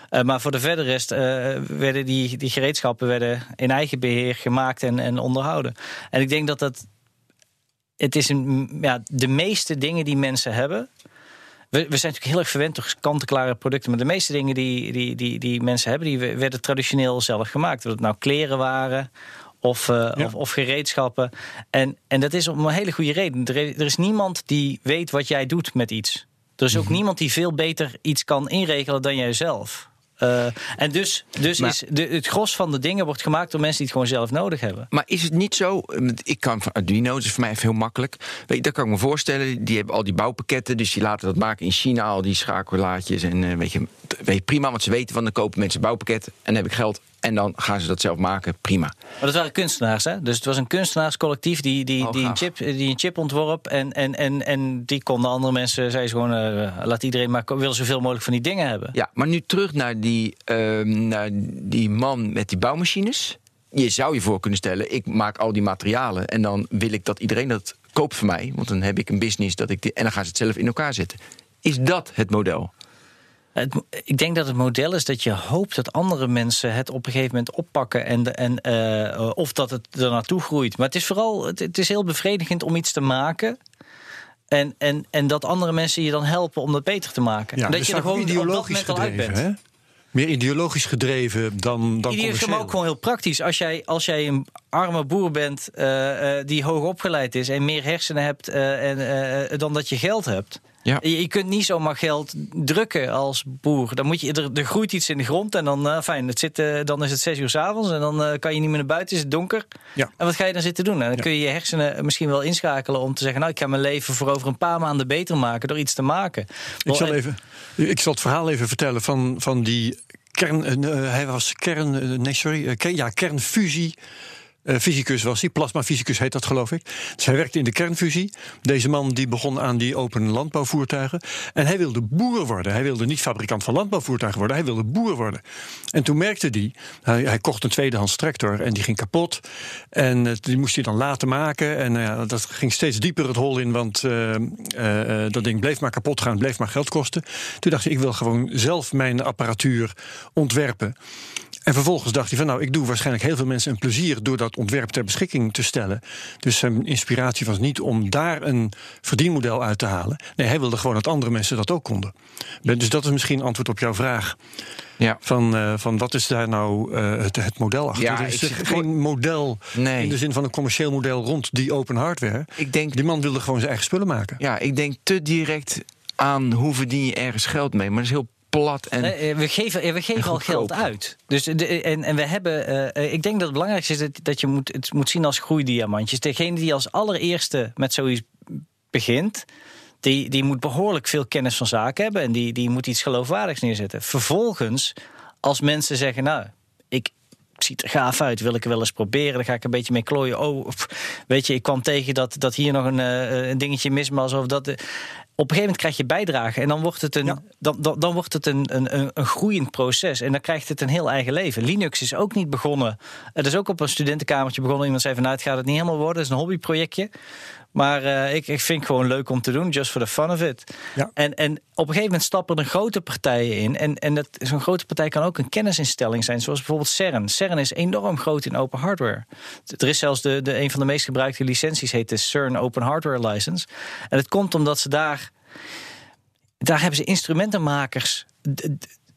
Eh, maar voor de verder rest eh, werden die, die gereedschappen werden in eigen beheer gemaakt en, en onderhouden. En ik denk dat dat. Het is een, ja, de meeste dingen die mensen hebben. We, we zijn natuurlijk heel erg verwend door kant-en-klare producten. Maar de meeste dingen die, die, die, die mensen hebben, die werden traditioneel zelf gemaakt. Of het nou kleren waren of, eh, Ja. of, of gereedschappen. En, en dat is om een hele goede reden. Er is, er is niemand die weet wat jij doet met iets. Er is ook Mhm. niemand die veel beter iets kan inregelen dan jijzelf. Eh, en dus, dus Maar- is de, het gros van de dingen wordt gemaakt door mensen die het gewoon zelf nodig hebben. Maar is het niet zo? Ik kan van Arduino, is voor mij even heel makkelijk. Weet je, dat kan ik me voorstellen. Die hebben al die bouwpakketten, dus die laten dat maken in China, al die schakelaartjes. En eh, weet, je, weet je, prima, want ze weten van dan kopen mensen bouwpakketten en dan heb ik geld. En dan gaan ze dat zelf maken, prima. Maar dat waren kunstenaars, hè? Dus het was een kunstenaarscollectief die, die, Oh, die, een, chip, die een chip ontworp. En, en, en, en die konden andere mensen, zei ze gewoon, eh, laat iedereen maar wil zoveel mogelijk van die dingen hebben. Ja, maar nu terug naar die, ehm, naar die man met die bouwmachines. Je zou je voor kunnen stellen, ik maak al die materialen en dan wil ik dat iedereen dat koopt van mij. Want dan heb ik een business dat ik die, en dan gaan ze het zelf in elkaar zetten. Is dat het model? Het, ik denk dat het model is dat je hoopt dat andere mensen het op een gegeven moment oppakken. En, en, eh, of dat het er naartoe groeit. Maar het is vooral, het, het is heel bevredigend om iets te maken. En, en, en dat andere mensen je dan helpen om dat beter te maken. Ja, En dat dus je er gewoon op dat ideologisch uit gedreven, bent. hè? Meer ideologisch gedreven dan, dan maar commercieel. ook gewoon heel praktisch. Als jij, als jij een arme boer bent eh, eh, die hoog opgeleid is en meer hersenen hebt en, dan dat je geld hebt. Ja. Je, je kunt niet zomaar geld drukken als boer. Dan moet je, er, er groeit iets in de grond en dan, eh, fijn, het zit, eh, dan is het zes uur s'avonds en dan eh, kan je niet meer naar buiten, is het donker. Ja. En wat ga je dan zitten doen? En dan kun je je hersenen misschien wel inschakelen om te zeggen: Nou, ik ga mijn leven voor over een paar maanden beter maken door iets te maken. Ik zal, En- even, ik zal het verhaal even vertellen van, van die kern. hij was kern. nee, sorry. kern- ja, kernfusie. Eh, fysicus was hij, plasmafysicus heet dat geloof ik. Dus hij werkte in de kernfusie. Deze man die begon aan die open landbouwvoertuigen. En hij wilde boer worden. Hij wilde niet fabrikant van landbouwvoertuigen worden, hij wilde boer worden. En toen merkte hij, hij, hij kocht een tweedehands tractor en die ging kapot. En eh, die moest hij dan laten maken. En ja, dat ging steeds dieper het hol in, want dat ding bleef maar kapot gaan, bleef maar geld kosten. Toen dacht hij, ik wil gewoon zelf mijn apparatuur ontwerpen. En vervolgens dacht hij van nou, ik doe waarschijnlijk heel veel mensen een plezier door dat ontwerp ter beschikking te stellen. Dus zijn inspiratie was niet om daar een verdienmodel uit te halen. Nee, hij wilde gewoon dat andere mensen dat ook konden. Dus dat is misschien antwoord op jouw vraag. Ja. Van, eh, van wat is daar nou eh, het, het model achter? Ja, er is zit- geen model Nee. in de zin van een commercieel model rond die open hardware. Ik denk, Die man wilde gewoon zijn eigen spullen maken. ja, ik denk te direct aan hoe verdien je ergens geld mee. Maar dat is heel plat en eh, we geven, eh, we geven al geld uit. Dus de, en, en we hebben. eh, eh, ik denk dat het belangrijkste is dat, dat je moet, het moet zien als groeidiamantjes. Degene die als allereerste met zoiets begint. Die, die moet behoorlijk veel kennis van zaken hebben. En die, die moet iets geloofwaardigs neerzetten. Vervolgens, als mensen zeggen. Nou, ik. Ziet er gaaf uit, wil ik er wel eens proberen. Dan ga ik een beetje mee klooien. Oh, weet je, ik kwam tegen dat, dat hier nog een, eh, een dingetje mis was. Of dat, eh, op een gegeven moment krijg je bijdrage. En dan wordt het een, Ja. dan, dan, dan wordt het een, een, een, groeiend proces. En dan krijgt het een heel eigen leven. Linux is ook niet begonnen. Het is ook op een studentenkamertje begonnen. Iemand zei van nou, gaat het niet helemaal worden. Het is een hobbyprojectje. Maar eh, ik, ik vind het gewoon leuk om te doen, just for the fun of it. Ja. En, en op een gegeven moment stappen er grote partijen in. En, en dat- zo'n grote partij kan ook een kennisinstelling zijn, zoals bijvoorbeeld CERN. CERN is enorm groot in open hardware. Er is zelfs de, de, een van de meest gebruikte licenties, heet de CERN Open Hardware License. En het komt omdat ze daar. Daar hebben ze instrumentenmakers.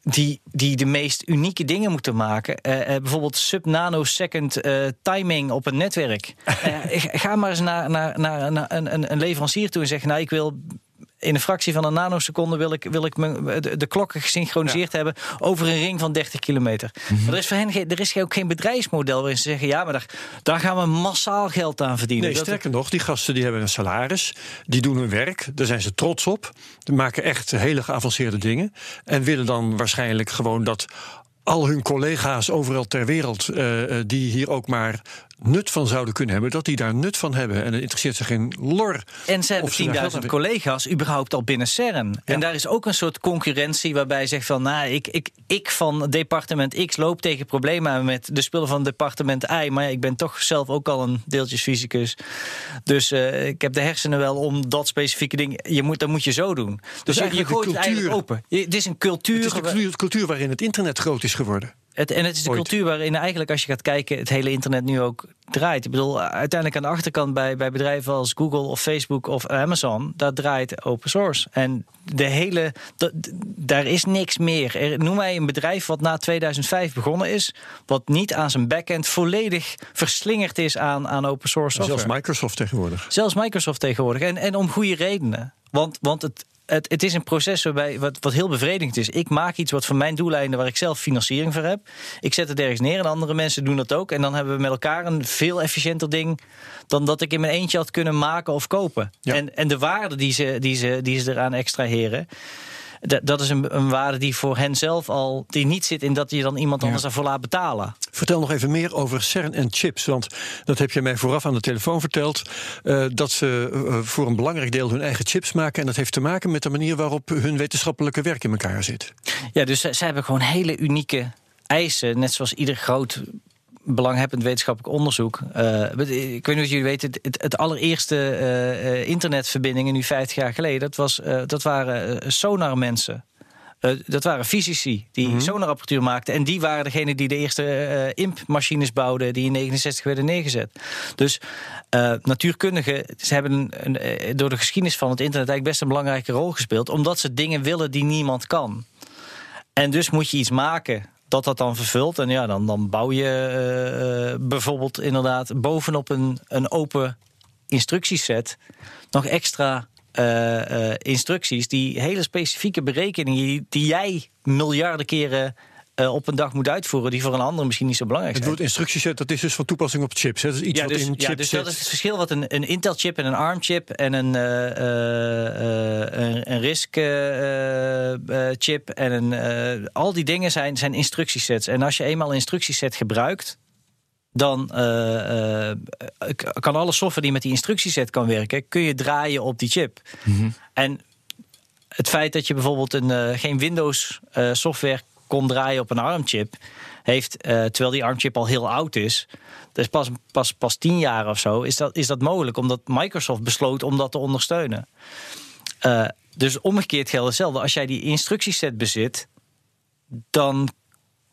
Die, die de meest unieke dingen moeten maken. Eh, eh, bijvoorbeeld sub-nanosecond eh, timing op een netwerk. *laughs* Ga maar eens naar, naar, naar, naar een, een, een leverancier toe en zeg: Nou, ik wil in een fractie van een nanoseconde wil ik, wil ik mijn, de, de klokken gesynchroniseerd hebben over een ring van 30 kilometer. Maar er is voor hen geen- er is ook geen bedrijfsmodel waarin ze zeggen: ja, maar daar, daar gaan we massaal geld aan verdienen. Nee, sterker nog, die gasten die hebben een salaris, die doen hun werk, daar zijn ze trots op, die maken echt hele geavanceerde dingen en willen dan waarschijnlijk gewoon dat al hun collega's overal ter wereld, eh, eh, die hier ook maar nut van zouden kunnen hebben, dat die daar nut van hebben. En het interesseert ze geen lor. En ze hebben of ze daar geld 10.000 aan- collega's überhaupt al binnen CERN. En daar is ook een soort concurrentie waarbij je zegt van... nou, ik, ik, ik van departement X loop tegen problemen aan met de spullen van departement Y. Maar ja, ik ben toch zelf ook al een deeltjesfysicus. Dus eh, ik heb de hersenen wel om dat specifieke ding... Je moet, dat moet je zo doen. Dus je, gooit de het eigenlijk cultuur. open. Je- Het is een cultuur... Het is de cultuur, cultuur waarin het internet groot is geworden. Het, en het is de Ooit. cultuur waarin eigenlijk, als je gaat kijken, het hele internet nu ook draait. Ik bedoel, uiteindelijk aan de achterkant bij, bij bedrijven als Google of Facebook of Amazon, daar draait open source. En de hele, da- daar is niks meer. Er, noem mij een bedrijf wat na 2005 begonnen is, wat niet aan zijn backend volledig verslingerd is aan, aan open source software. Zelfs Microsoft tegenwoordig. Zelfs Microsoft tegenwoordig. En, en om goede redenen. Want, want het, het, het is een proces waarbij, wat, wat heel bevredigend is. Ik maak iets wat voor mijn doeleinden waar ik zelf financiering voor heb. Ik zet het ergens neer en andere mensen doen dat ook. En dan hebben we met elkaar een veel efficiënter ding dan dat ik in mijn eentje had kunnen maken of kopen. Ja. En, en de waarde die ze, die, ze, die ze eraan extraheren. Da- Dat is een, een waarde die voor hen zelf al die niet zit in dat je dan iemand anders daarvoor laat betalen. Vertel nog even meer over CERN en chips. Want dat heb je mij vooraf aan de telefoon verteld. eh, dat ze eh, voor een belangrijk deel hun eigen chips maken. En dat heeft te maken met de manier waarop hun wetenschappelijke werk in elkaar zit. Ja, dus zij hebben gewoon hele unieke eisen. Net zoals ieder groot belanghebbend wetenschappelijk onderzoek. Eh, ik weet niet of jullie weten, het, het, allereerste eh, eh, internetverbindingen, nu 50 jaar geleden, dat, was, dat waren sonarmensen. Dat waren fysici die sonarapparatuur maakten. En die waren degene die de eerste IMP-machines bouwden... die in 69 werden neergezet. Dus natuurkundigen ze hebben een, een, door de geschiedenis van het internet... eigenlijk best een belangrijke rol gespeeld... omdat ze dingen willen die niemand kan. En dus moet je iets maken dat dat dan vervult. En ja, dan, dan bouw je eh, eh, bijvoorbeeld inderdaad bovenop een, een open instructieset nog extra eh, instructies die hele specifieke berekeningen die jij miljarden keren eh, op een dag moet uitvoeren, die voor een ander misschien niet zo belangrijk Het zijn. woord instructieset, dat is dus van toepassing op chips. Hè? Dat is iets Ja wat dus, in ja, chips dus dat is het verschil wat een, een Intel-chip en een ARM-chip en een, eh, eh, een, een RISC-chip en een, al die dingen zijn, zijn instructiesets. En als je eenmaal een instructieset gebruikt, dan kan alle software die met die instructieset kan werken, kun je draaien op die chip. En het feit dat je bijvoorbeeld een, geen Windows software kon draaien op een ARM-chip, heeft, eh, terwijl die ARM-chip al heel oud is, dus pas, pas, pas tien jaar of zo, is dat, is dat mogelijk, omdat Microsoft besloot om dat te ondersteunen. Eh, dus omgekeerd geldt hetzelfde. Als jij die instructieset bezit, dan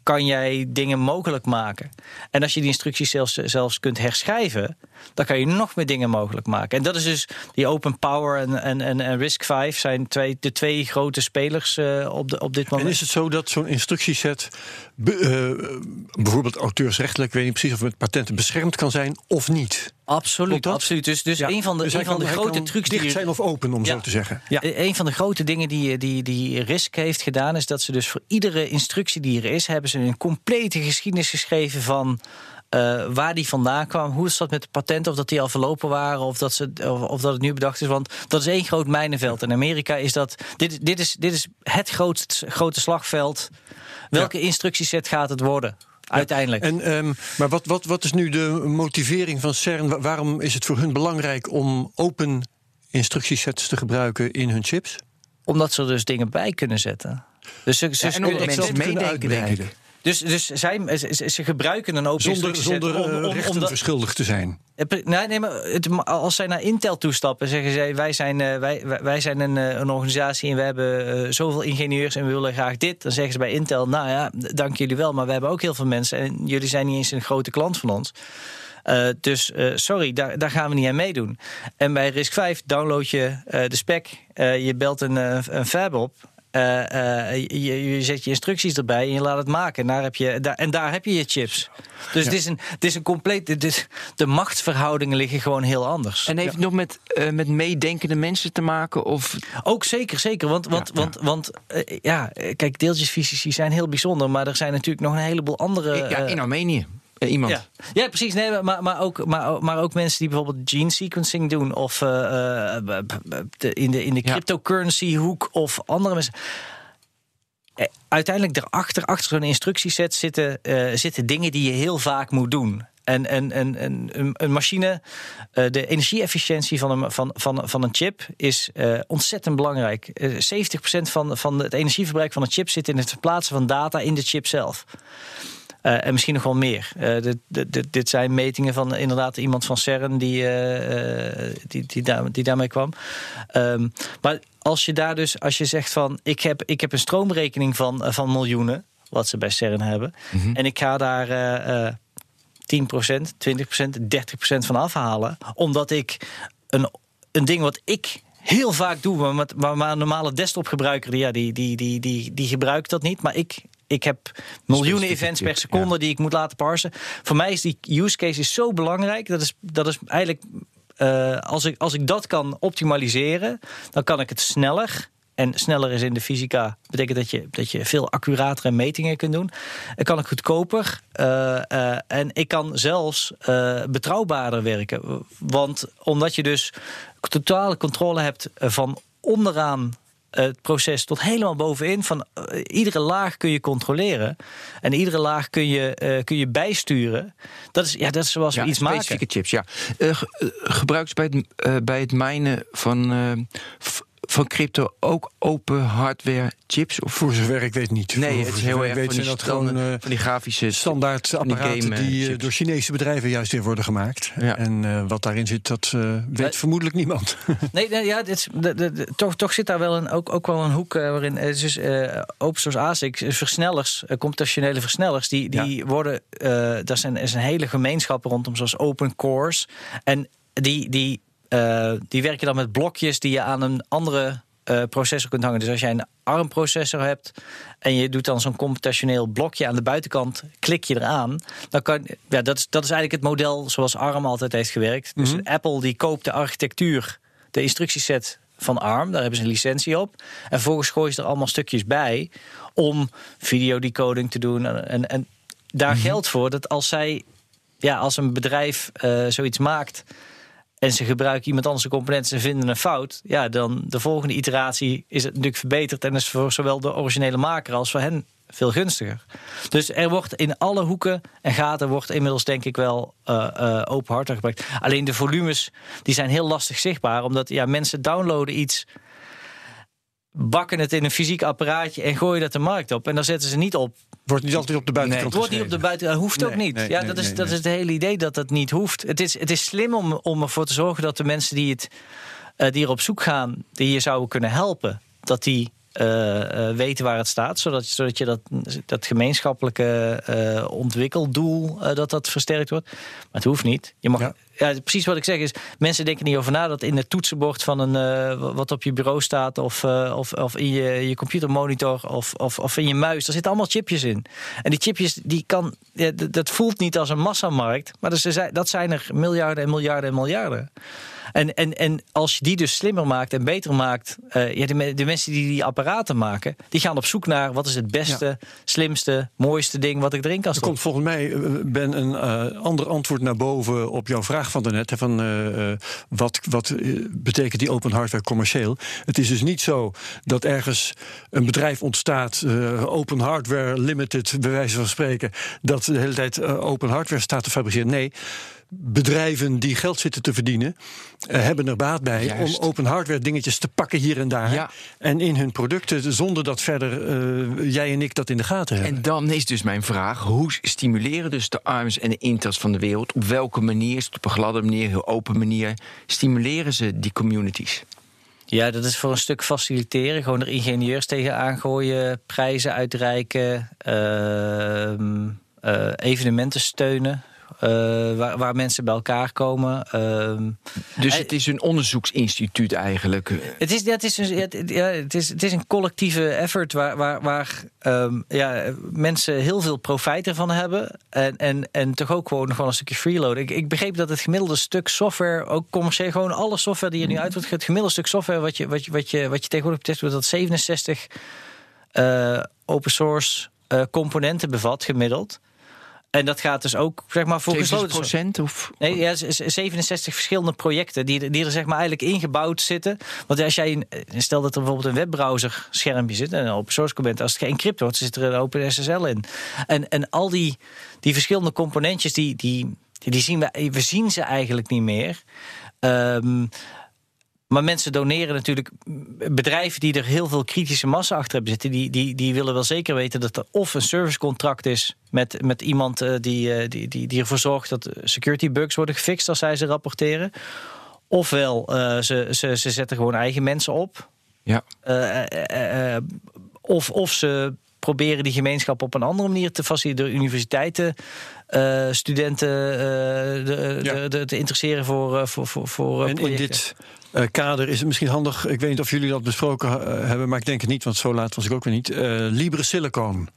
kan jij dingen mogelijk maken. En als je die instructies zelfs, zelfs kunt herschrijven, dan kan je nog meer dingen mogelijk maken. En dat is dus die Open Power en, en, en, en Risk 5 zijn twee, de twee grote spelers eh, op, de, op dit En moment. is het zo dat zo'n instructieset be- eh, bijvoorbeeld auteursrechtelijk, ik weet niet precies of met patenten beschermd kan zijn of niet? Absoluut, absoluut. Dus, dus Ja. een van de, Dus een van de grote trucs dicht die zijn of open, om Ja. zo te zeggen. Ja. Een van de grote dingen die, die, die Risk heeft gedaan, is dat ze dus voor iedere instructie die er is, hebben ze een complete geschiedenis geschreven van. Eh, waar die vandaan kwam, hoe het zat met de patenten, of dat die al verlopen waren, of dat, ze, of, of dat het nu bedacht is. Want dat is één groot mijnenveld. In Amerika is dat. Dit, dit, is, dit is het groot, grote slagveld. Welke instructieset gaat het worden? Uiteindelijk. En, ehm, maar wat, wat, wat is nu de motivering van CERN? Wa- Waarom is het voor hun belangrijk om open instructiesets te gebruiken in hun chips? Omdat ze er dus dingen bij kunnen zetten. Dus ze, ze Ja, en kunnen- omdat mensen Zelf kunnen meedenken. Dus, dus zij, ze, ze gebruiken een open Zonder, zonder om- eh, om- om rechten verschuldigd te zijn. Eh, Nee, nee, maar het, als zij naar Intel toestappen, zeggen zij: wij zijn, eh, wij, wij- zijn een, een organisatie en we hebben zoveel ingenieurs en we willen graag dit. Dan zeggen ze bij Intel: Nou ja, dank jullie wel, maar we hebben ook heel veel mensen en jullie zijn niet eens een grote klant van ons. Dus sorry, daar, daar gaan we niet aan meedoen. En bij Risk 5 download je de spec, je belt een, een fab op. eh, eh, je, je zet je instructies erbij en je laat het maken. En daar heb je, daar, en daar heb je je chips. Dus het, is een, het is een compleet. Het is, de machtsverhoudingen liggen gewoon heel anders. En heeft het nog met, eh, met meedenkende mensen te maken? Of Ook zeker, zeker. Want, want, want, want eh, ja, kijk, deeltjesfysici zijn heel bijzonder. Maar er zijn natuurlijk nog een heleboel andere. ja, in Armenië. Eh, iemand. ja. ja, precies. Nee, maar, maar, ook, maar, maar ook mensen die bijvoorbeeld gene sequencing doen. Of eh, eh, in de, in de cryptocurrency hoek. Of andere mensen. Uiteindelijk daarachter, achter zo'n instructieset zitten, zitten dingen die je heel vaak moet doen. En, en, en, en een, machine, de energieefficiëntie van een, van, van, van een chip is ontzettend belangrijk. Eh, 70% van, van het energieverbruik van een chip zit in het verplaatsen van data in de chip zelf. Eh, en misschien nog wel meer. Eh, dit, dit, dit- zijn metingen van inderdaad iemand van CERN die, eh, die, die, daar, die daarmee kwam. Ehm, maar als je daar dus, als je zegt van ik heb, ik heb een stroomrekening van, van miljoenen, wat ze bij CERN hebben, en ik ga daar eh, eh, 10%, 20%, 30% van afhalen, omdat ik een, een ding wat ik heel vaak doe, maar, maar, maar een normale desktopgebruiker, die, ja, die, die, die, die, die gebruikt dat niet. Maar ik, ik heb miljoenen events per seconde die ik moet laten parsen. Voor mij is die use case is zo belangrijk. Dat is, dat is eigenlijk, eh, als, ik, als ik dat kan optimaliseren, dan kan ik het sneller. En sneller is in de fysica, betekent dat je, dat je veel accuratere metingen kunt doen. En kan ik goedkoper eh, eh, en ik kan zelfs betrouwbaarder werken. Want omdat je dus totale controle hebt van onderaan het proces tot helemaal bovenin. Van eh, iedere laag kun je controleren. En iedere laag kun je, eh, kun je bijsturen. Dat is, ja, dat is zoals we iets specifieke maken. chips, ja. Eh, ge- gebruikt bij het, bij het minen van, van crypto ook open hardware chips? Of Voor zover ik weet niet. Nee, het is heel erg ik weet van die, dat gewoon eh, van die grafische standaard die apparaten game, eh, die eh, door Chinese bedrijven juist weer worden gemaakt. Ja. En eh, wat daarin zit, dat eh, weet vermoedelijk niemand. *laughs* Nee, nee ja, dit is, de, de, de- toch, toch zit daar wel een, ook, ook wel een hoek waarin. dus, eh, open source ASIC, eh, versnellers, computationele versnellers, die, die worden. eh daar zijn, er is een hele gemeenschap rondom, zoals open cores. En die, die, eh, die werken dan met blokjes die je aan een andere eh, processor kunt hangen. Dus als jij een ARM-processor hebt en je doet dan zo'n computationeel blokje aan de buitenkant, klik je eraan, dan kan ja, dat is, dat is eigenlijk het model zoals ARM altijd heeft gewerkt. Dus Apple die koopt de architectuur, de instructieset van ARM, daar hebben ze een licentie op. En vervolgens gooien ze er allemaal stukjes bij om videodecoding te doen. En, en, en daar geldt voor dat als zij, ja, als een bedrijf eh, zoiets maakt en ze gebruiken iemand anders de componenten en vinden een fout, ja, dan de volgende iteratie is het natuurlijk verbeterd en is voor zowel de originele maker als voor hen veel gunstiger. Dus er wordt in alle hoeken en gaten wordt inmiddels denk ik wel eh, eh, open hardware gebruikt. Alleen de volumes die zijn heel lastig zichtbaar, omdat ja, mensen downloaden iets, bakken het in een fysiek apparaatje en gooien dat de markt op. En dan zetten ze niet op Wordt niet altijd op de buitenkant het wordt niet op de buiten, dat hoeft ook Nee, niet. nee, ja, nee, dat is, nee, dat nee. is het hele idee dat dat niet hoeft. Het is, het is slim om, om ervoor te zorgen dat de mensen die, het, eh, die er op zoek gaan, die je zouden kunnen helpen, dat die eh, eh, weten waar het staat, zodat, zodat je dat, dat gemeenschappelijke ontwikkeldoel dat dat versterkt wordt. Maar het hoeft niet. Je mag, Ja. Ja. precies wat ik zeg is, mensen denken niet over na dat in het toetsenbord van een eh, wat op je bureau staat of, eh, of, of in je, je computermonitor of, of, of in je muis, daar zitten allemaal chipjes in. En die chipjes die kan, ja, dat voelt niet als een massamarkt, maar dat zijn, dat zijn er miljarden en miljarden en miljarden. En, en, en als je die dus slimmer maakt en beter maakt, eh, ja, de, me- de mensen die die apparaten maken, die gaan op zoek naar wat is het beste, slimste, mooiste ding wat ik erin kan Er stoppen. komt volgens mij, Ben, een ander antwoord naar boven op jouw vraag van daarnet. Van, eh, eh, wat wat eh, betekent die open hardware commercieel? Het is dus niet zo dat ergens een bedrijf ontstaat, open hardware limited, bij wijze van spreken, dat de hele tijd open hardware staat te fabriceren. Nee. Bedrijven die geld zitten te verdienen, eh, hebben er baat bij Juist. om open hardware dingetjes te pakken hier en daar. Ja. En in hun producten, zonder dat verder eh, jij en ik dat in de gaten hebben. En dan is dus mijn vraag: hoe stimuleren dus de ARMS en de Intels van de wereld? Op welke manier, op een gladde manier, heel open manier, stimuleren ze die communities? Ja, dat is voor een stuk faciliteren. Gewoon er ingenieurs tegenaan gooien, prijzen uitreiken, ehm, eh, evenementen steunen. Eh, waar, waar mensen bij elkaar komen. Ehm, Dus het is een onderzoeksinstituut eigenlijk. Het is, het, is een, het- ja, het, is, het is een collectieve effort waar, waar, waar ehm, ja, mensen heel veel profijt ervan hebben. En, en, en toch ook gewoon nog wel een stukje freeload. Ik, ik begreep dat het gemiddelde stuk software, ook commercieel, gewoon alle software die er nu uit wordt, het gemiddelde stuk software wat je, wat je, wat je, wat je tegenwoordig wordt, dat 67 eh, open source eh, componenten bevat, gemiddeld. En dat gaat dus ook, zeg maar, voor gesloten 70% of Nee, ja, z- z- 67 verschillende projecten die, er- die er zeg maar eigenlijk ingebouwd zitten. Want als jij, eh, stel dat er bijvoorbeeld een webbrowser schermpje zit, en een open source component, als het geëncrypt wordt, zit er een open SSL in. En, en al die, die verschillende componentjes die, die, die zien we, we zien ze eigenlijk niet meer. Ehm, maar mensen doneren natuurlijk. Bedrijven die er heel veel kritische massa achter hebben zitten, die, die, die willen wel zeker weten dat er of een servicecontract is met, met iemand uh, die, uh, die, die, die ervoor zorgt dat security bugs worden gefixt als zij ze rapporteren. Ofwel, uh, ze, ze, ze zetten gewoon eigen mensen op. Ja. of, of ze proberen die gemeenschap op een andere manier te faciliteren. De universiteiten, uh, studenten uh, de, ja. de, de, te interesseren voor, voor, voor, voor en in dit uh, kader is het misschien handig, ik weet niet of jullie dat besproken hebben, maar ik denk het niet, want zo laat was ik ook weer niet. Libre Silicon.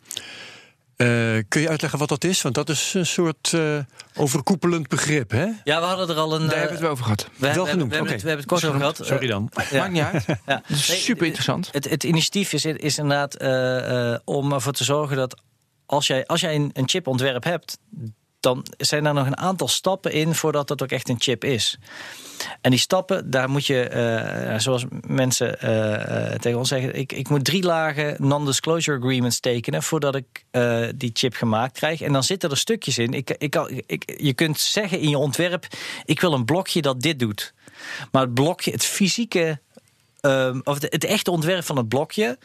Uh, kun je uitleggen wat dat is? Want dat is een soort uh, overkoepelend begrip, hè? Ja, we hadden er al een... Daar hebben we het wel over gehad. We, wel we, genoemd, we, okay. we, hebben het kort over gehad. Sorry dan. Ja. Maakt niet uit. Ja. Super interessant. Het, het, initiatief is, is inderdaad uh, om ervoor te zorgen dat als jij, als jij een, een chipontwerp hebt... dan zijn er nog een aantal stappen in voordat dat ook echt een chip is. En die stappen, daar moet je, uh, zoals mensen uh, tegen ons zeggen, ik, ik moet drie lagen non-disclosure agreements tekenen voordat ik die chip gemaakt krijg. En dan zitten er stukjes in. Ik, ik, je kunt zeggen in je ontwerp, ik wil een blokje dat dit doet. Maar het blokje, het fysieke, um, of het echte ontwerp van het blokje,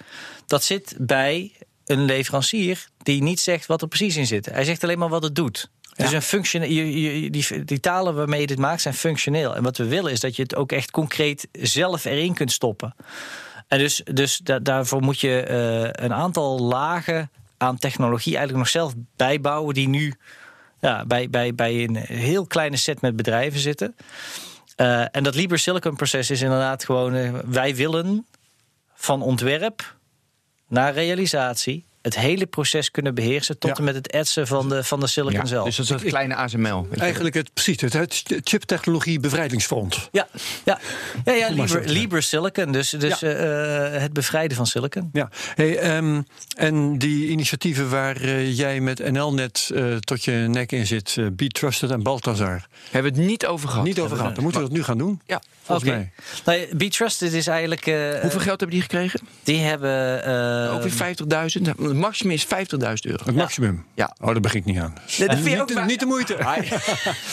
dat zit bij een leverancier die niet zegt wat er precies in zit. Hij zegt alleen maar wat het doet. Dus een functioneel, die, die, talen waarmee je dit maakt zijn functioneel. En wat we willen is dat je het ook echt concreet zelf erin kunt stoppen. En dus, dus da, daarvoor moet je uh, een aantal lagen aan technologie eigenlijk nog zelf bijbouwen, die nu ja, bij, bij, bij een heel kleine set met bedrijven zitten. Uh, en dat Libre Silicon proces is inderdaad gewoon, uh, wij willen van ontwerp naar realisatie het hele proces kunnen beheersen tot Ja. en met het etsen van de, van de silicon Ja, zelf. dus dat is een kleine ASML. Eigenlijk het, precies, het, het chiptechnologie bevrijdingsfront. Ja, ja. ja, ja. Libre Silicon, dus, dus Ja. eh, het bevrijden van silicon. Ja, hey, ehm, en die initiatieven waar eh, jij met NL-net eh, tot je nek in zit, eh Be Trusted en Balthazar, Hebben we het niet over gehad. niet over gehad. Dan moeten we dat nu gaan doen, Ja. volgens Oké. mij. Nou, ja, Be Trusted is eigenlijk... eh, Hoeveel geld hebben die gekregen? Die hebben... eh, Ook weer 50.000. Het maximum is 50.000 euro. Het maximum. Ja. Oh, daar begin ik niet aan. dat vind je niet, de, niet de moeite.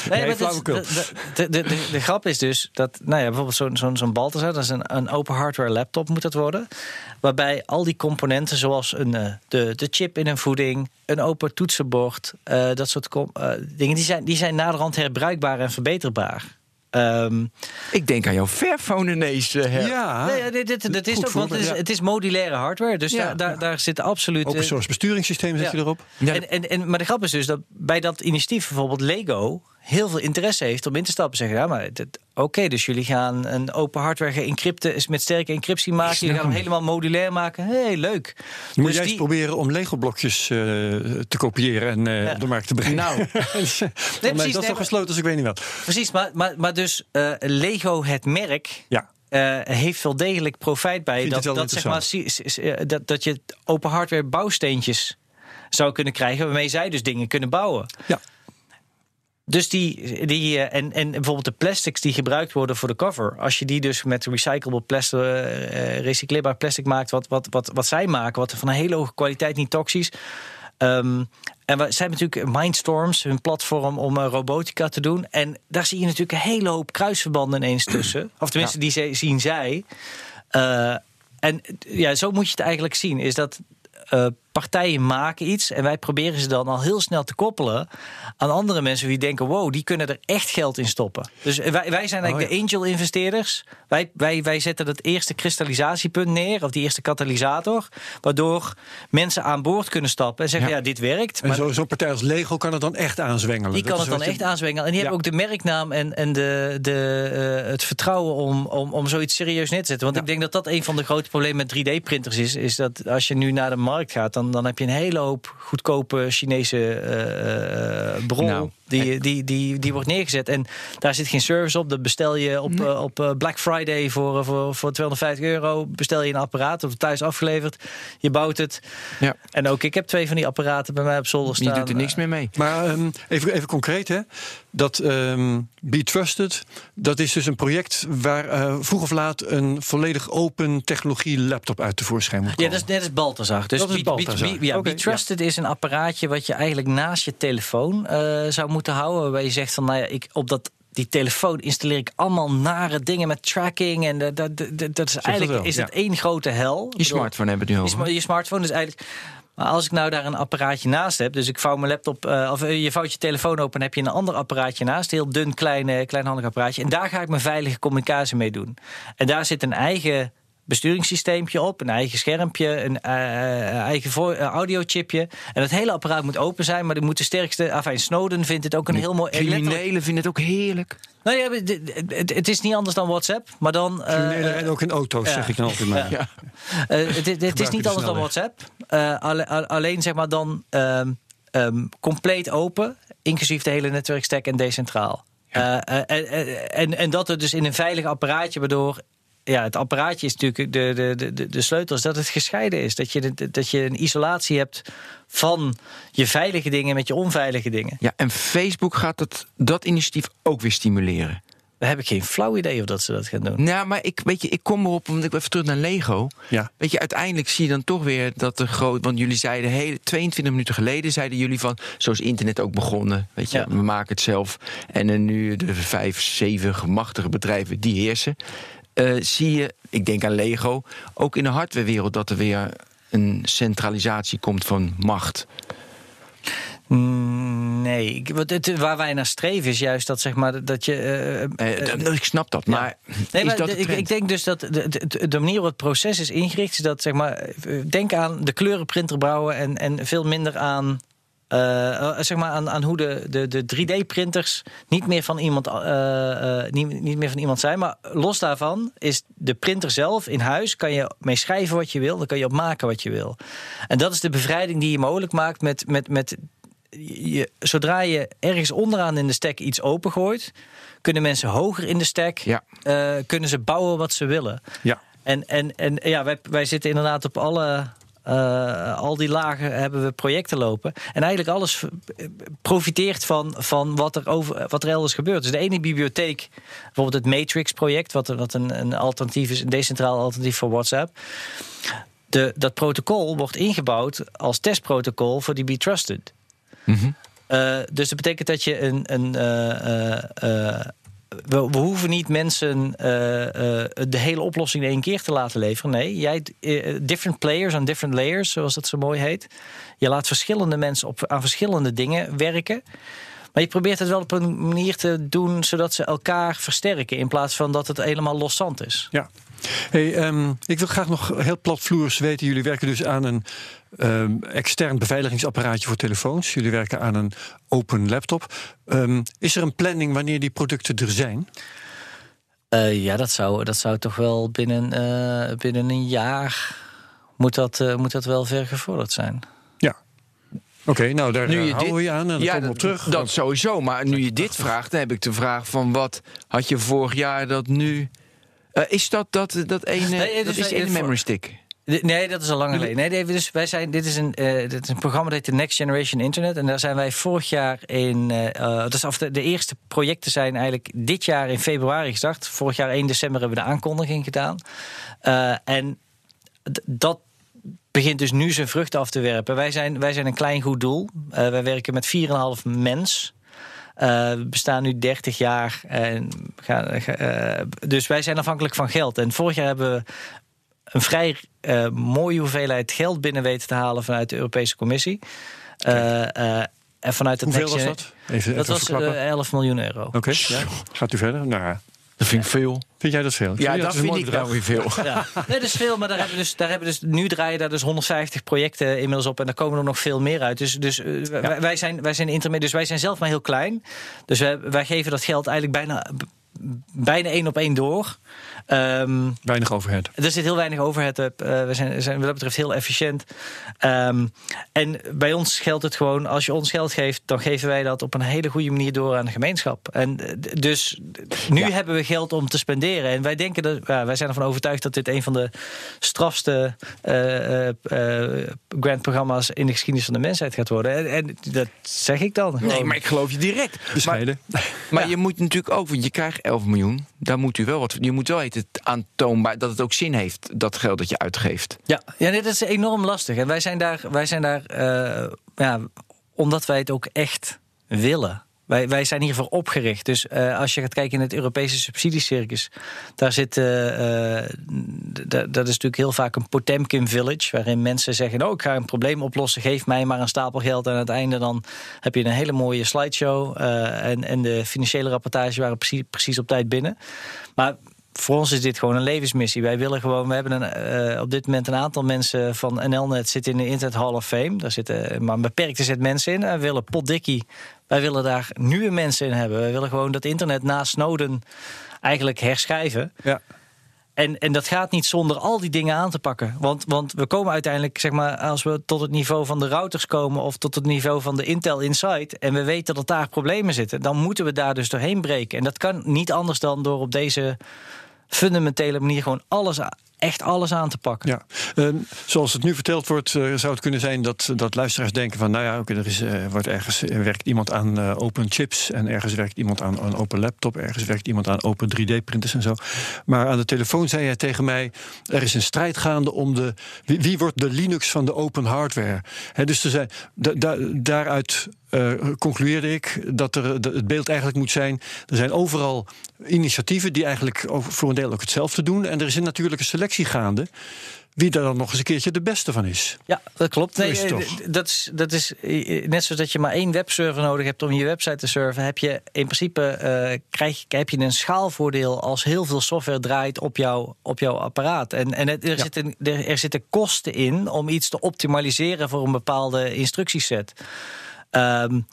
Nee, *laughs* flauwekul. de, de, de, de, de grap is dus dat, nou ja, bijvoorbeeld zo'n zo'n zo'n Balthazar, dat is een, een open hardware laptop moet dat worden. Waarbij al die componenten, zoals een, eh, de, de chip in een voeding, een open toetsenbord, eh, dat soort eh, dingen, die zijn, die zijn naderhand herbruikbaar en verbeterbaar. Ehm, Ik denk aan jouw Fairphone ineens. Her. Ja, nee, dit, dit, dit is ook, want het is, ja. het is modulaire hardware, dus Ja. daar, daar, daar zit absoluut. Open eh, source besturingssysteem zet Ja. je erop. Ja, en, en, en, maar de grap is dus dat bij dat initiatief bijvoorbeeld Lego heel veel interesse heeft om in te stappen. Zeggen, ja, maar oké, dus jullie gaan een open hardware geëncrypte met sterke encryptie maken. Jullie gaan hem helemaal modulair maken. Hey, leuk. Moet Dus jij eens die- proberen om Lego-blokjes eh, te kopiëren en eh, Ja. op de markt te brengen. Nou. *laughs* nee, precies, dat is nee, toch gesloten als ik weet niet wat. Precies, maar, maar, maar dus eh, Lego, het merk. Ja. eh, heeft wel degelijk profijt bij dat, dat, zeg maar, dat, dat je open hardware bouwsteentjes zou kunnen krijgen, waarmee zij dus dingen kunnen bouwen. Ja. Dus die, die eh, en, en bijvoorbeeld de plastics die gebruikt worden voor de cover, als je die dus met recyclable plastic, eh, recycleerbaar plastic maakt, wat, wat, wat, wat zij maken, wat van een hele hoge kwaliteit, niet toxisch. Ehm, en we zijn natuurlijk Mindstorms, hun platform om eh, robotica te doen. En daar zie je natuurlijk een hele hoop kruisverbanden ineens tussen. *clears throat* Of tenminste, die zien zij. En ja, zo moet je het eigenlijk zien. Is dat partijen maken iets en wij proberen ze dan al heel snel te koppelen aan andere mensen die denken: wow, die kunnen er echt geld in stoppen. Dus wij, wij zijn eigenlijk Oh, de angel-investeerders. Wij, wij, wij zetten dat eerste kristallisatiepunt neer, of die eerste katalysator, waardoor mensen aan boord kunnen stappen en zeggen: ja, Ja. dit werkt. En Maar zo- zo'n partij als Lego kan het dan echt aanzwengelen. die kan het dan je- echt aanzwengelen. En die Ja. hebben ook de merknaam en, en de, de, eh, het vertrouwen om, om, om zoiets serieus neer te zetten. Want ik denk dat dat een van de grote problemen met 3D-printers is. Is dat als je nu naar de markt gaat, dan, dan heb je een hele hoop goedkope Chinese eh, eh, bron. Nou, die, die, die, die wordt neergezet. En daar zit geen service op. Dat bestel je op, eh, op eh, Black Friday voor, eh, voor, voor 250 euro. Bestel je een apparaat, of thuis afgeleverd. Je bouwt het. Ja. En ook ik heb twee van die apparaten bij mij op zolder staan. Die doet er niks meer mee. Maar ehm, even, even concreet, hè. Dat ehm, Be Trusted, dat is dus een project waar eh, vroeg of laat een volledig open technologie laptop uit tevoorschijn moet Ja, komen. dat is net als Balthazar. Dus Dat is Be- Balthazar. Be- Be- ja, Oké, Be Trusted is een apparaatje wat je eigenlijk naast je telefoon eh, zou moeten houden. Waarbij je zegt van, nou ja, ik, op dat, die telefoon installeer ik allemaal nare dingen met tracking. En dat, dat, dat, dat is eigenlijk wel, is ja. het één grote hel. Je smartphone hebben nu Je, over. sma- je smartphone is eigenlijk. Maar als ik nou daar een apparaatje naast heb, dus ik vouw mijn laptop, eh, of eh, je vouwt je telefoon open en heb je een ander apparaatje naast, een heel dun, klein, kleinhandig apparaatje. En daar ga ik mijn veilige communicatie mee doen. En daar zit een eigen besturingssysteempje op, een eigen schermpje, een eh, eigen vo- eh, audiochipje. En het hele apparaat moet open zijn, maar die moet de sterkste. Enfin, Snowden vindt het ook een heel mooi. letterlijk- Criminelen vinden het ook heerlijk. Nou ja, het- het, is niet anders dan WhatsApp, maar dan. eh, Criminelen rijden ook in auto's, ja. zeg ik dan altijd maar. Ja. Eh, het, het- het is niet de anders dan. WhatsApp. Eh, alle- a- alleen zeg maar dan ehm, ehm, compleet open, inclusief de hele netwerkstack en decentraal. Eh, eh, en, en, en dat het dus in een veilig apparaatje, waardoor ja, het apparaatje is natuurlijk de, de, de- de, de sleutel, is dat het gescheiden is. Dat je, de- dat je een isolatie hebt van je veilige dingen met je onveilige dingen. Ja, en Facebook gaat dat, dat initiatief ook weer stimuleren. Daar heb ik geen flauw idee of dat ze dat gaan doen. Nou, maar ik, weet je, ik kom erop, want ik even terug naar Lego. Ja. Weet je, uiteindelijk zie je dan toch weer dat de groot. Want jullie zeiden hele 22 minuten geleden, zeiden jullie van. Zo is internet ook begonnen. Weet je, Ja. we maken het zelf. En dan nu de vijf, zeven machtige bedrijven die heersen. Eh, zie je, ik denk aan Lego, ook in de hardwarewereld dat er weer een centralisatie komt van macht. Mm, Nee, ik- wat het, waar wij naar streven is juist dat zeg maar dat je. eh, Eh, d- ik snap dat, maar Nee, is maar dat de- de ik, ik denk dus dat de, de, de manier waarop het proces is ingericht, is dat zeg maar. Denk aan de kleurenprinter brouwen en, en veel minder aan. Eh, eh, zeg maar aan, aan hoe de, de, de 3D-printers niet meer van iemand eh, niet, niet meer van iemand zijn. Maar los daarvan is de printer zelf in huis. Kan je mee schrijven wat je wil. Dan kan je op maken wat je wil. En dat is de bevrijding die je mogelijk maakt met, met, met je, zodra je ergens onderaan in de stack iets opengooit, kunnen mensen hoger in de stack, Ja. eh, kunnen ze bouwen wat ze willen. Ja. En, en, en ja, wij, wij zitten inderdaad op alle. Eh, al die lagen hebben we projecten lopen. En eigenlijk alles profiteert van, van wat, er over, wat er elders gebeurt. Dus de ene bibliotheek, bijvoorbeeld het Matrix-project, wat, wat een, een alternatief is, een decentraal alternatief voor WhatsApp. De, dat protocol wordt ingebouwd als testprotocol voor die Be Trusted. Mhm. Eh, dus dat betekent dat je een. een eh, we, hoeven niet mensen eh, eh, de hele oplossing in één keer te laten leveren. Nee, jij, eh, different players on different layers, zoals dat zo mooi heet. Je laat verschillende mensen op, aan verschillende dingen werken. Maar je probeert het wel op een manier te doen zodat ze elkaar versterken. In plaats van dat het helemaal loszand is. Ja. Hey, ehm, ik wil graag nog heel platvloers weten. Jullie werken dus aan een ehm, extern beveiligingsapparaatje voor telefoons. Jullie werken aan een open laptop. Ehm, is er een planning wanneer die producten er zijn? Eh, ja, dat zou, dat zou toch wel binnen, eh, binnen een jaar. Moet dat, eh, moet dat wel ver gevorderd zijn? Oké, nou daar Nu eh, je houden dit- we je aan en dan ja, komen we op terug. Dat sowieso. Maar nu je dit vraagt, dan heb ik de vraag van wat had je vorig jaar dat nu. Eh, is dat dat, dat ene, Nee, dat dus is ene voor- memory stick? Nee, dat is al lang geleden. Nee, nee, dus wij zijn, dit, is een, eh, dit is een programma dat heet de Next Generation Internet. En daar zijn wij vorig jaar in. dat is af de, de eerste projecten zijn eigenlijk dit jaar in februari gestart. Vorig jaar 1 december hebben we de aankondiging gedaan. Eh, en dat begint dus nu zijn vruchten af te werpen. Wij zijn, wij zijn een klein goed doel. Eh, wij werken met 4,5 mens. Eh, we bestaan nu 30 jaar. En gaan, ga- eh, dus wij zijn afhankelijk van geld. En vorig jaar hebben we een vrij mooie hoeveelheid geld binnen weten te halen vanuit de Europese Commissie. En vanuit het Hoeveel was dat? Even, Dat even was verklappen. eh, 11 miljoen euro. Oké, ja. gaat u verder? Nou, ja. Dat vind ik veel. vind jij dat veel? Ja, is dat een vind mooi ik nou weer veel. Ja. *laughs* Nee, dat is veel, maar daar hebben dus, daar hebben dus, nu draaien daar dus 150 projecten inmiddels op en daar komen er nog veel meer uit. Dus, dus eh, wij, wij zijn, wij zijn intermediate, dus wij zijn zelf maar heel klein. Dus wij, wij geven dat geld eigenlijk bijna, bijna één op één door. Ehm, Weinig overhead. er zit heel weinig overhead op. Eh, we zijn, zijn wat dat betreft heel efficiënt. Ehm, en bij ons geldt het gewoon, als je ons geld geeft, dan geven wij dat op een hele goede manier door aan de gemeenschap. En eh, dus nu Ja. hebben we geld om te spenderen. En wij denken dat, ja, wij zijn ervan overtuigd dat dit een van de strafste eh, eh, eh, grantprogramma's in de geschiedenis van de mensheid gaat worden. En, en dat zeg ik dan. Nee, maar ik geloof je direct. Maar, Bescheiden. maar je moet natuurlijk ook, want je krijgt 11 miljoen. Daar moet u wel wat. Je moet wel weten aantoonbaar dat het ook zin heeft, dat geld dat je uitgeeft. Ja, ja dat is enorm lastig. En wij zijn daar, wij zijn daar eh, ja, omdat wij het ook echt willen. Wij, wij zijn hiervoor opgericht. Dus uh, als je gaat kijken in het Europese subsidiecircus, daar zit, uh, dat is natuurlijk heel vaak een Potemkin village, waarin mensen zeggen: Oh, ik ga een probleem oplossen, geef mij maar een stapel geld. En aan het einde dan heb je een hele mooie slideshow. en, en de financiële rapportage waren precies, op tijd binnen. Maar voor ons is dit gewoon een levensmissie. Wij willen gewoon, we hebben een, op dit moment een aantal mensen van NLNet zitten in de Internet Hall of Fame. Daar zitten maar een beperkte set mensen in. We willen potdikkie. Wij willen daar nieuwe mensen in hebben. Wij willen gewoon dat internet na Snowden eigenlijk herschrijven. Ja. En, en dat gaat niet zonder al die dingen aan te pakken. Want, want we komen uiteindelijk, zeg maar, als we tot het niveau van de routers komen of tot het niveau van de Intel Insight. en we weten dat daar problemen zitten, dan moeten we daar dus doorheen breken. En dat kan niet anders dan door op deze fundamentele manier gewoon alles echt alles aan te pakken. Ja, uh, zoals het nu verteld wordt, uh, zou het kunnen zijn dat, dat luisteraars denken van, nou ja, er is, uh, wordt ergens werkt iemand aan open chips en ergens werkt iemand aan een open laptop, ergens werkt iemand aan open 3D-printers en zo. Maar aan de telefoon zei hij tegen mij, er is een strijd gaande om de wie, wordt de Linux van de open hardware. Dus zijn, da, daaruit uh, concludeerde ik dat er, het beeld eigenlijk moet zijn: er zijn overal initiatieven die eigenlijk voor een deel ook hetzelfde doen. En er is een natuurlijke selectie gaande wie daar dan nog eens een keertje de beste van is. Ja, dat klopt. Nee, is dat, is, dat is net zoals dat je maar één webserver nodig hebt om je website te serven, heb je in principe uh, krijg, heb je een schaalvoordeel als heel veel software draait op, jou, op jouw apparaat. En, en er, ja. zitten, er, er zitten kosten in om iets te optimaliseren voor een bepaalde instructieset. Um,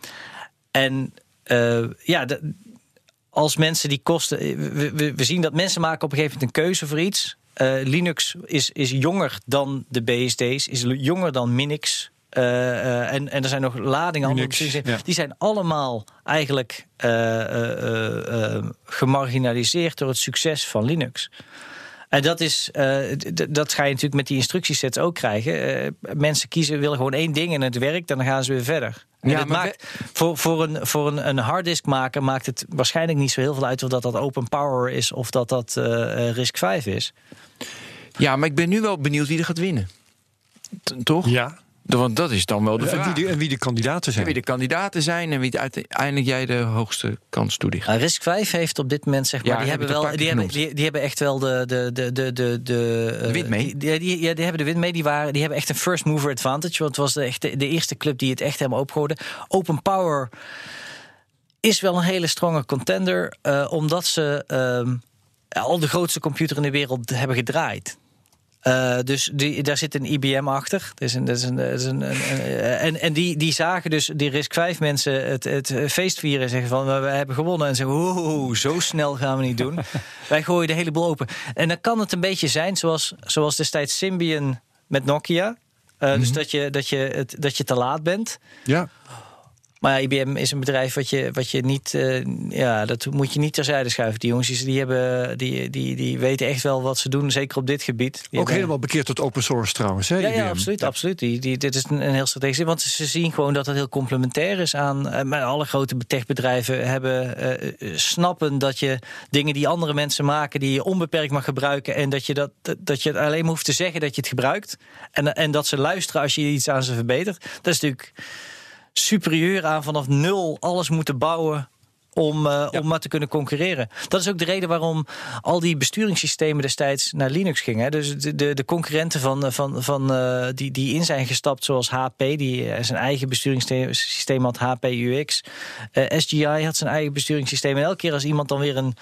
en uh, ja, als mensen die kosten. We, we, we, zien dat mensen maken op een gegeven moment een keuze voor iets. Uh, Linux is, is jonger dan de BSD's, is jonger dan Minix. Uh, en, en er zijn nog ladingen Unix, andere ja. Die zijn allemaal eigenlijk gemarginaliseerd door het succes van Linux. En dat, is, uh, dat ga je natuurlijk met die instructiesets ook krijgen. Uh, mensen kiezen, willen gewoon één ding en het werkt, dan gaan ze weer verder. ja, maakt, voor, voor, een, voor een, een harddiskmaker maakt het waarschijnlijk niet zo heel veel uit of dat dat open power is of dat dat uh, RISC 5 is. Ja, maar ik ben nu wel benieuwd wie er gaat winnen. T toch? Ja. Want dat is dan wel de vraag. En wie de, en wie de kandidaten zijn. En wie de kandidaten zijn en wie uiteindelijk jij de hoogste kans toedicht. Uh, Risk 5 heeft op dit moment zeg maar, ja, die, hebben wel, die, hebben, die, die, hebben echt wel de de de de de, de, uh, win mee. Die, die, ja, die hebben de win mee. Die waren, die hebben echt een first mover advantage. Want het was de, echt de, de eerste club die het echt helemaal opgooide. Open Power is wel een hele stronge contender, uh, omdat ze um, al de grootste computer in de wereld hebben gedraaid. Uh, dus die, daar zit een IBM achter. Dus een, een, een, en en die, die zagen dus die Risk 5 mensen het, het feest vieren en zeggen van we hebben gewonnen. En zeggen, oeh, zo snel gaan we niet doen. *laughs* Wij gooien de hele boel open. En dan kan het een beetje zijn zoals, zoals destijds Symbian met Nokia. Uh, mm -hmm. Dus mhm. dat je, dat, je het, dat je te laat bent. Ja. Maar IBM is een bedrijf wat je, wat je niet, uh, ja, dat moet je niet terzijde schuiven. Die jongens die, hebben, die, die, die weten echt wel wat ze doen, zeker op dit gebied. Die Ook hebben, helemaal bekeerd tot open source trouwens. Hè, ja, ja, absoluut. absoluut. Die, die, dit is een, een heel strategisch. Want ze zien gewoon dat het heel complementair is aan. Uh, maar alle grote techbedrijven hebben, uh, snappen dat je dingen die andere mensen maken, die je onbeperkt mag gebruiken. En dat je, dat, dat je alleen hoeft te zeggen dat je het gebruikt. En, en dat ze luisteren als je iets aan ze verbetert. Dat is natuurlijk superieur aan vanaf nul alles moeten bouwen om, uh, ja. om maar te kunnen concurreren. Dat is ook de reden waarom al die besturingssystemen destijds naar Linux gingen. Dus de, de, de concurrenten van, van, van, uh, die, die in zijn gestapt, zoals HP, die zijn eigen besturingssysteem had, HP UX. Uh, SGI had zijn eigen besturingssysteem. En elke keer als iemand dan weer een,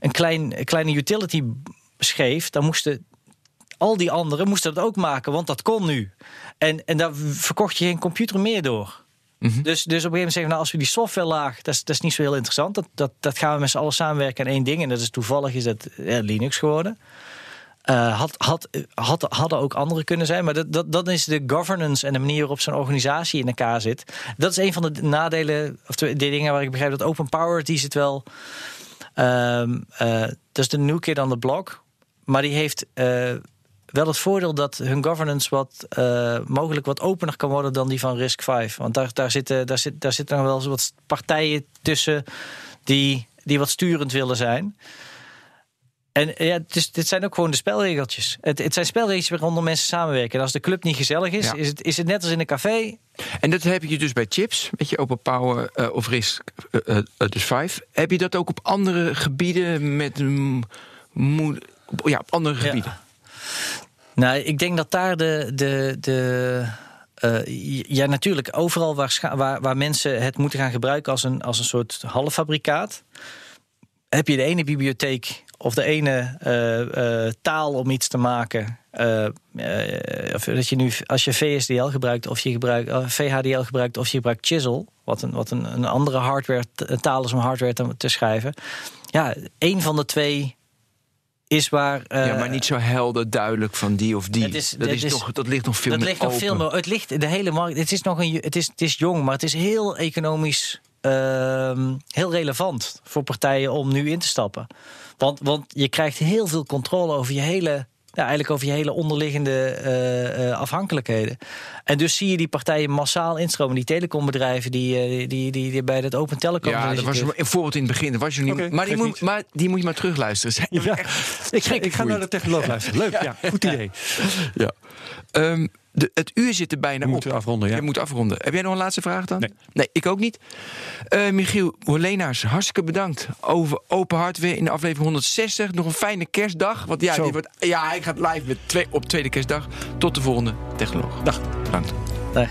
een, klein, een kleine utility schreef, dan moesten al die anderen moesten dat ook maken, want dat kon nu. En, en daar verkocht je geen computer meer door. Mhm. dus, dus op een gegeven moment zeggen we, nou, als we die software laag, dat is, dat is niet zo heel interessant. Dat, dat, dat gaan we met z'n allen samenwerken aan één ding. En dat is toevallig is dat ja, Linux geworden. Uh, had, had, had, hadden ook andere kunnen zijn. Maar dat, dat, dat is de governance en de manier waarop zo'n organisatie in elkaar zit. Dat is een van de nadelen, of de, dingen waar ik begrijp dat open power, die zit wel. Uh, uh, dat is de new kid on the block. Maar die heeft uh, wel het voordeel dat hun governance wat uh, mogelijk wat opener kan worden dan die van Risk 5. Want daar, daar, zitten, daar, zit, daar zitten nog wel eens wat partijen tussen die, die wat sturend willen zijn. En ja, dus, dit zijn ook gewoon de spelregeltjes. Het, het zijn spelregeltjes waaronder mensen samenwerken. En als de club niet gezellig is, is, het, is het net als in een café. En dat heb je dus bij chips, met je Open Power uh, of RISC, uh, dus 5. Heb je dat ook op andere gebieden met ja, op andere gebieden? Ja. Nou, ik denk dat daar de, de, de uh, ja, natuurlijk, overal waar, waar, waar, mensen het moeten gaan gebruiken als een, als een soort halffabrikaat, heb je de ene bibliotheek of de ene uh, uh, taal om iets te maken. of dat je nu, als je VSDL gebruikt, of je gebruikt VHDL gebruikt, of je gebruikt Chisel, wat een, wat een, een andere hardware taal is om hardware te, te schrijven. Ja, één van de twee is waar. Uh, ja, maar niet zo helder duidelijk van die of die. Is, dat, is, is toch, dat ligt nog veel dat meer ligt nog veel meer. Het ligt de hele markt. Het is nog een. Het is, het is jong, maar het is heel economisch. Uh, heel relevant voor partijen om nu in te stappen. Want, want je krijgt heel veel controle over je hele ja, eigenlijk over je hele onderliggende uh, uh, afhankelijkheden. En dus zie je die partijen massaal instromen. Die telecombedrijven die, uh, die, die, die, bij dat Open Telecom... Ja, dat was een voorbeeld in het begin. Dat was je niet, okay, maar, die moet, maar die moet je maar terugluisteren. Ja, ik, ga, ik ga naar de technoloog luisteren. Leuk, *laughs* ja. goed idee. Ja. Um, de, het uur zit er bijna op. Moet afronden, ja. Je moet afronden. Heb jij nog een laatste vraag dan? Nee. Nee, ik ook niet. Uh, Michiel Holenaars, hartstikke bedankt over open hardware in de aflevering 160. Nog een fijne kerstdag. Want ja, dit wordt, ja hij gaat live met twee, op tweede kerstdag. Tot de volgende technoloog. Dag. Bedankt. Dag.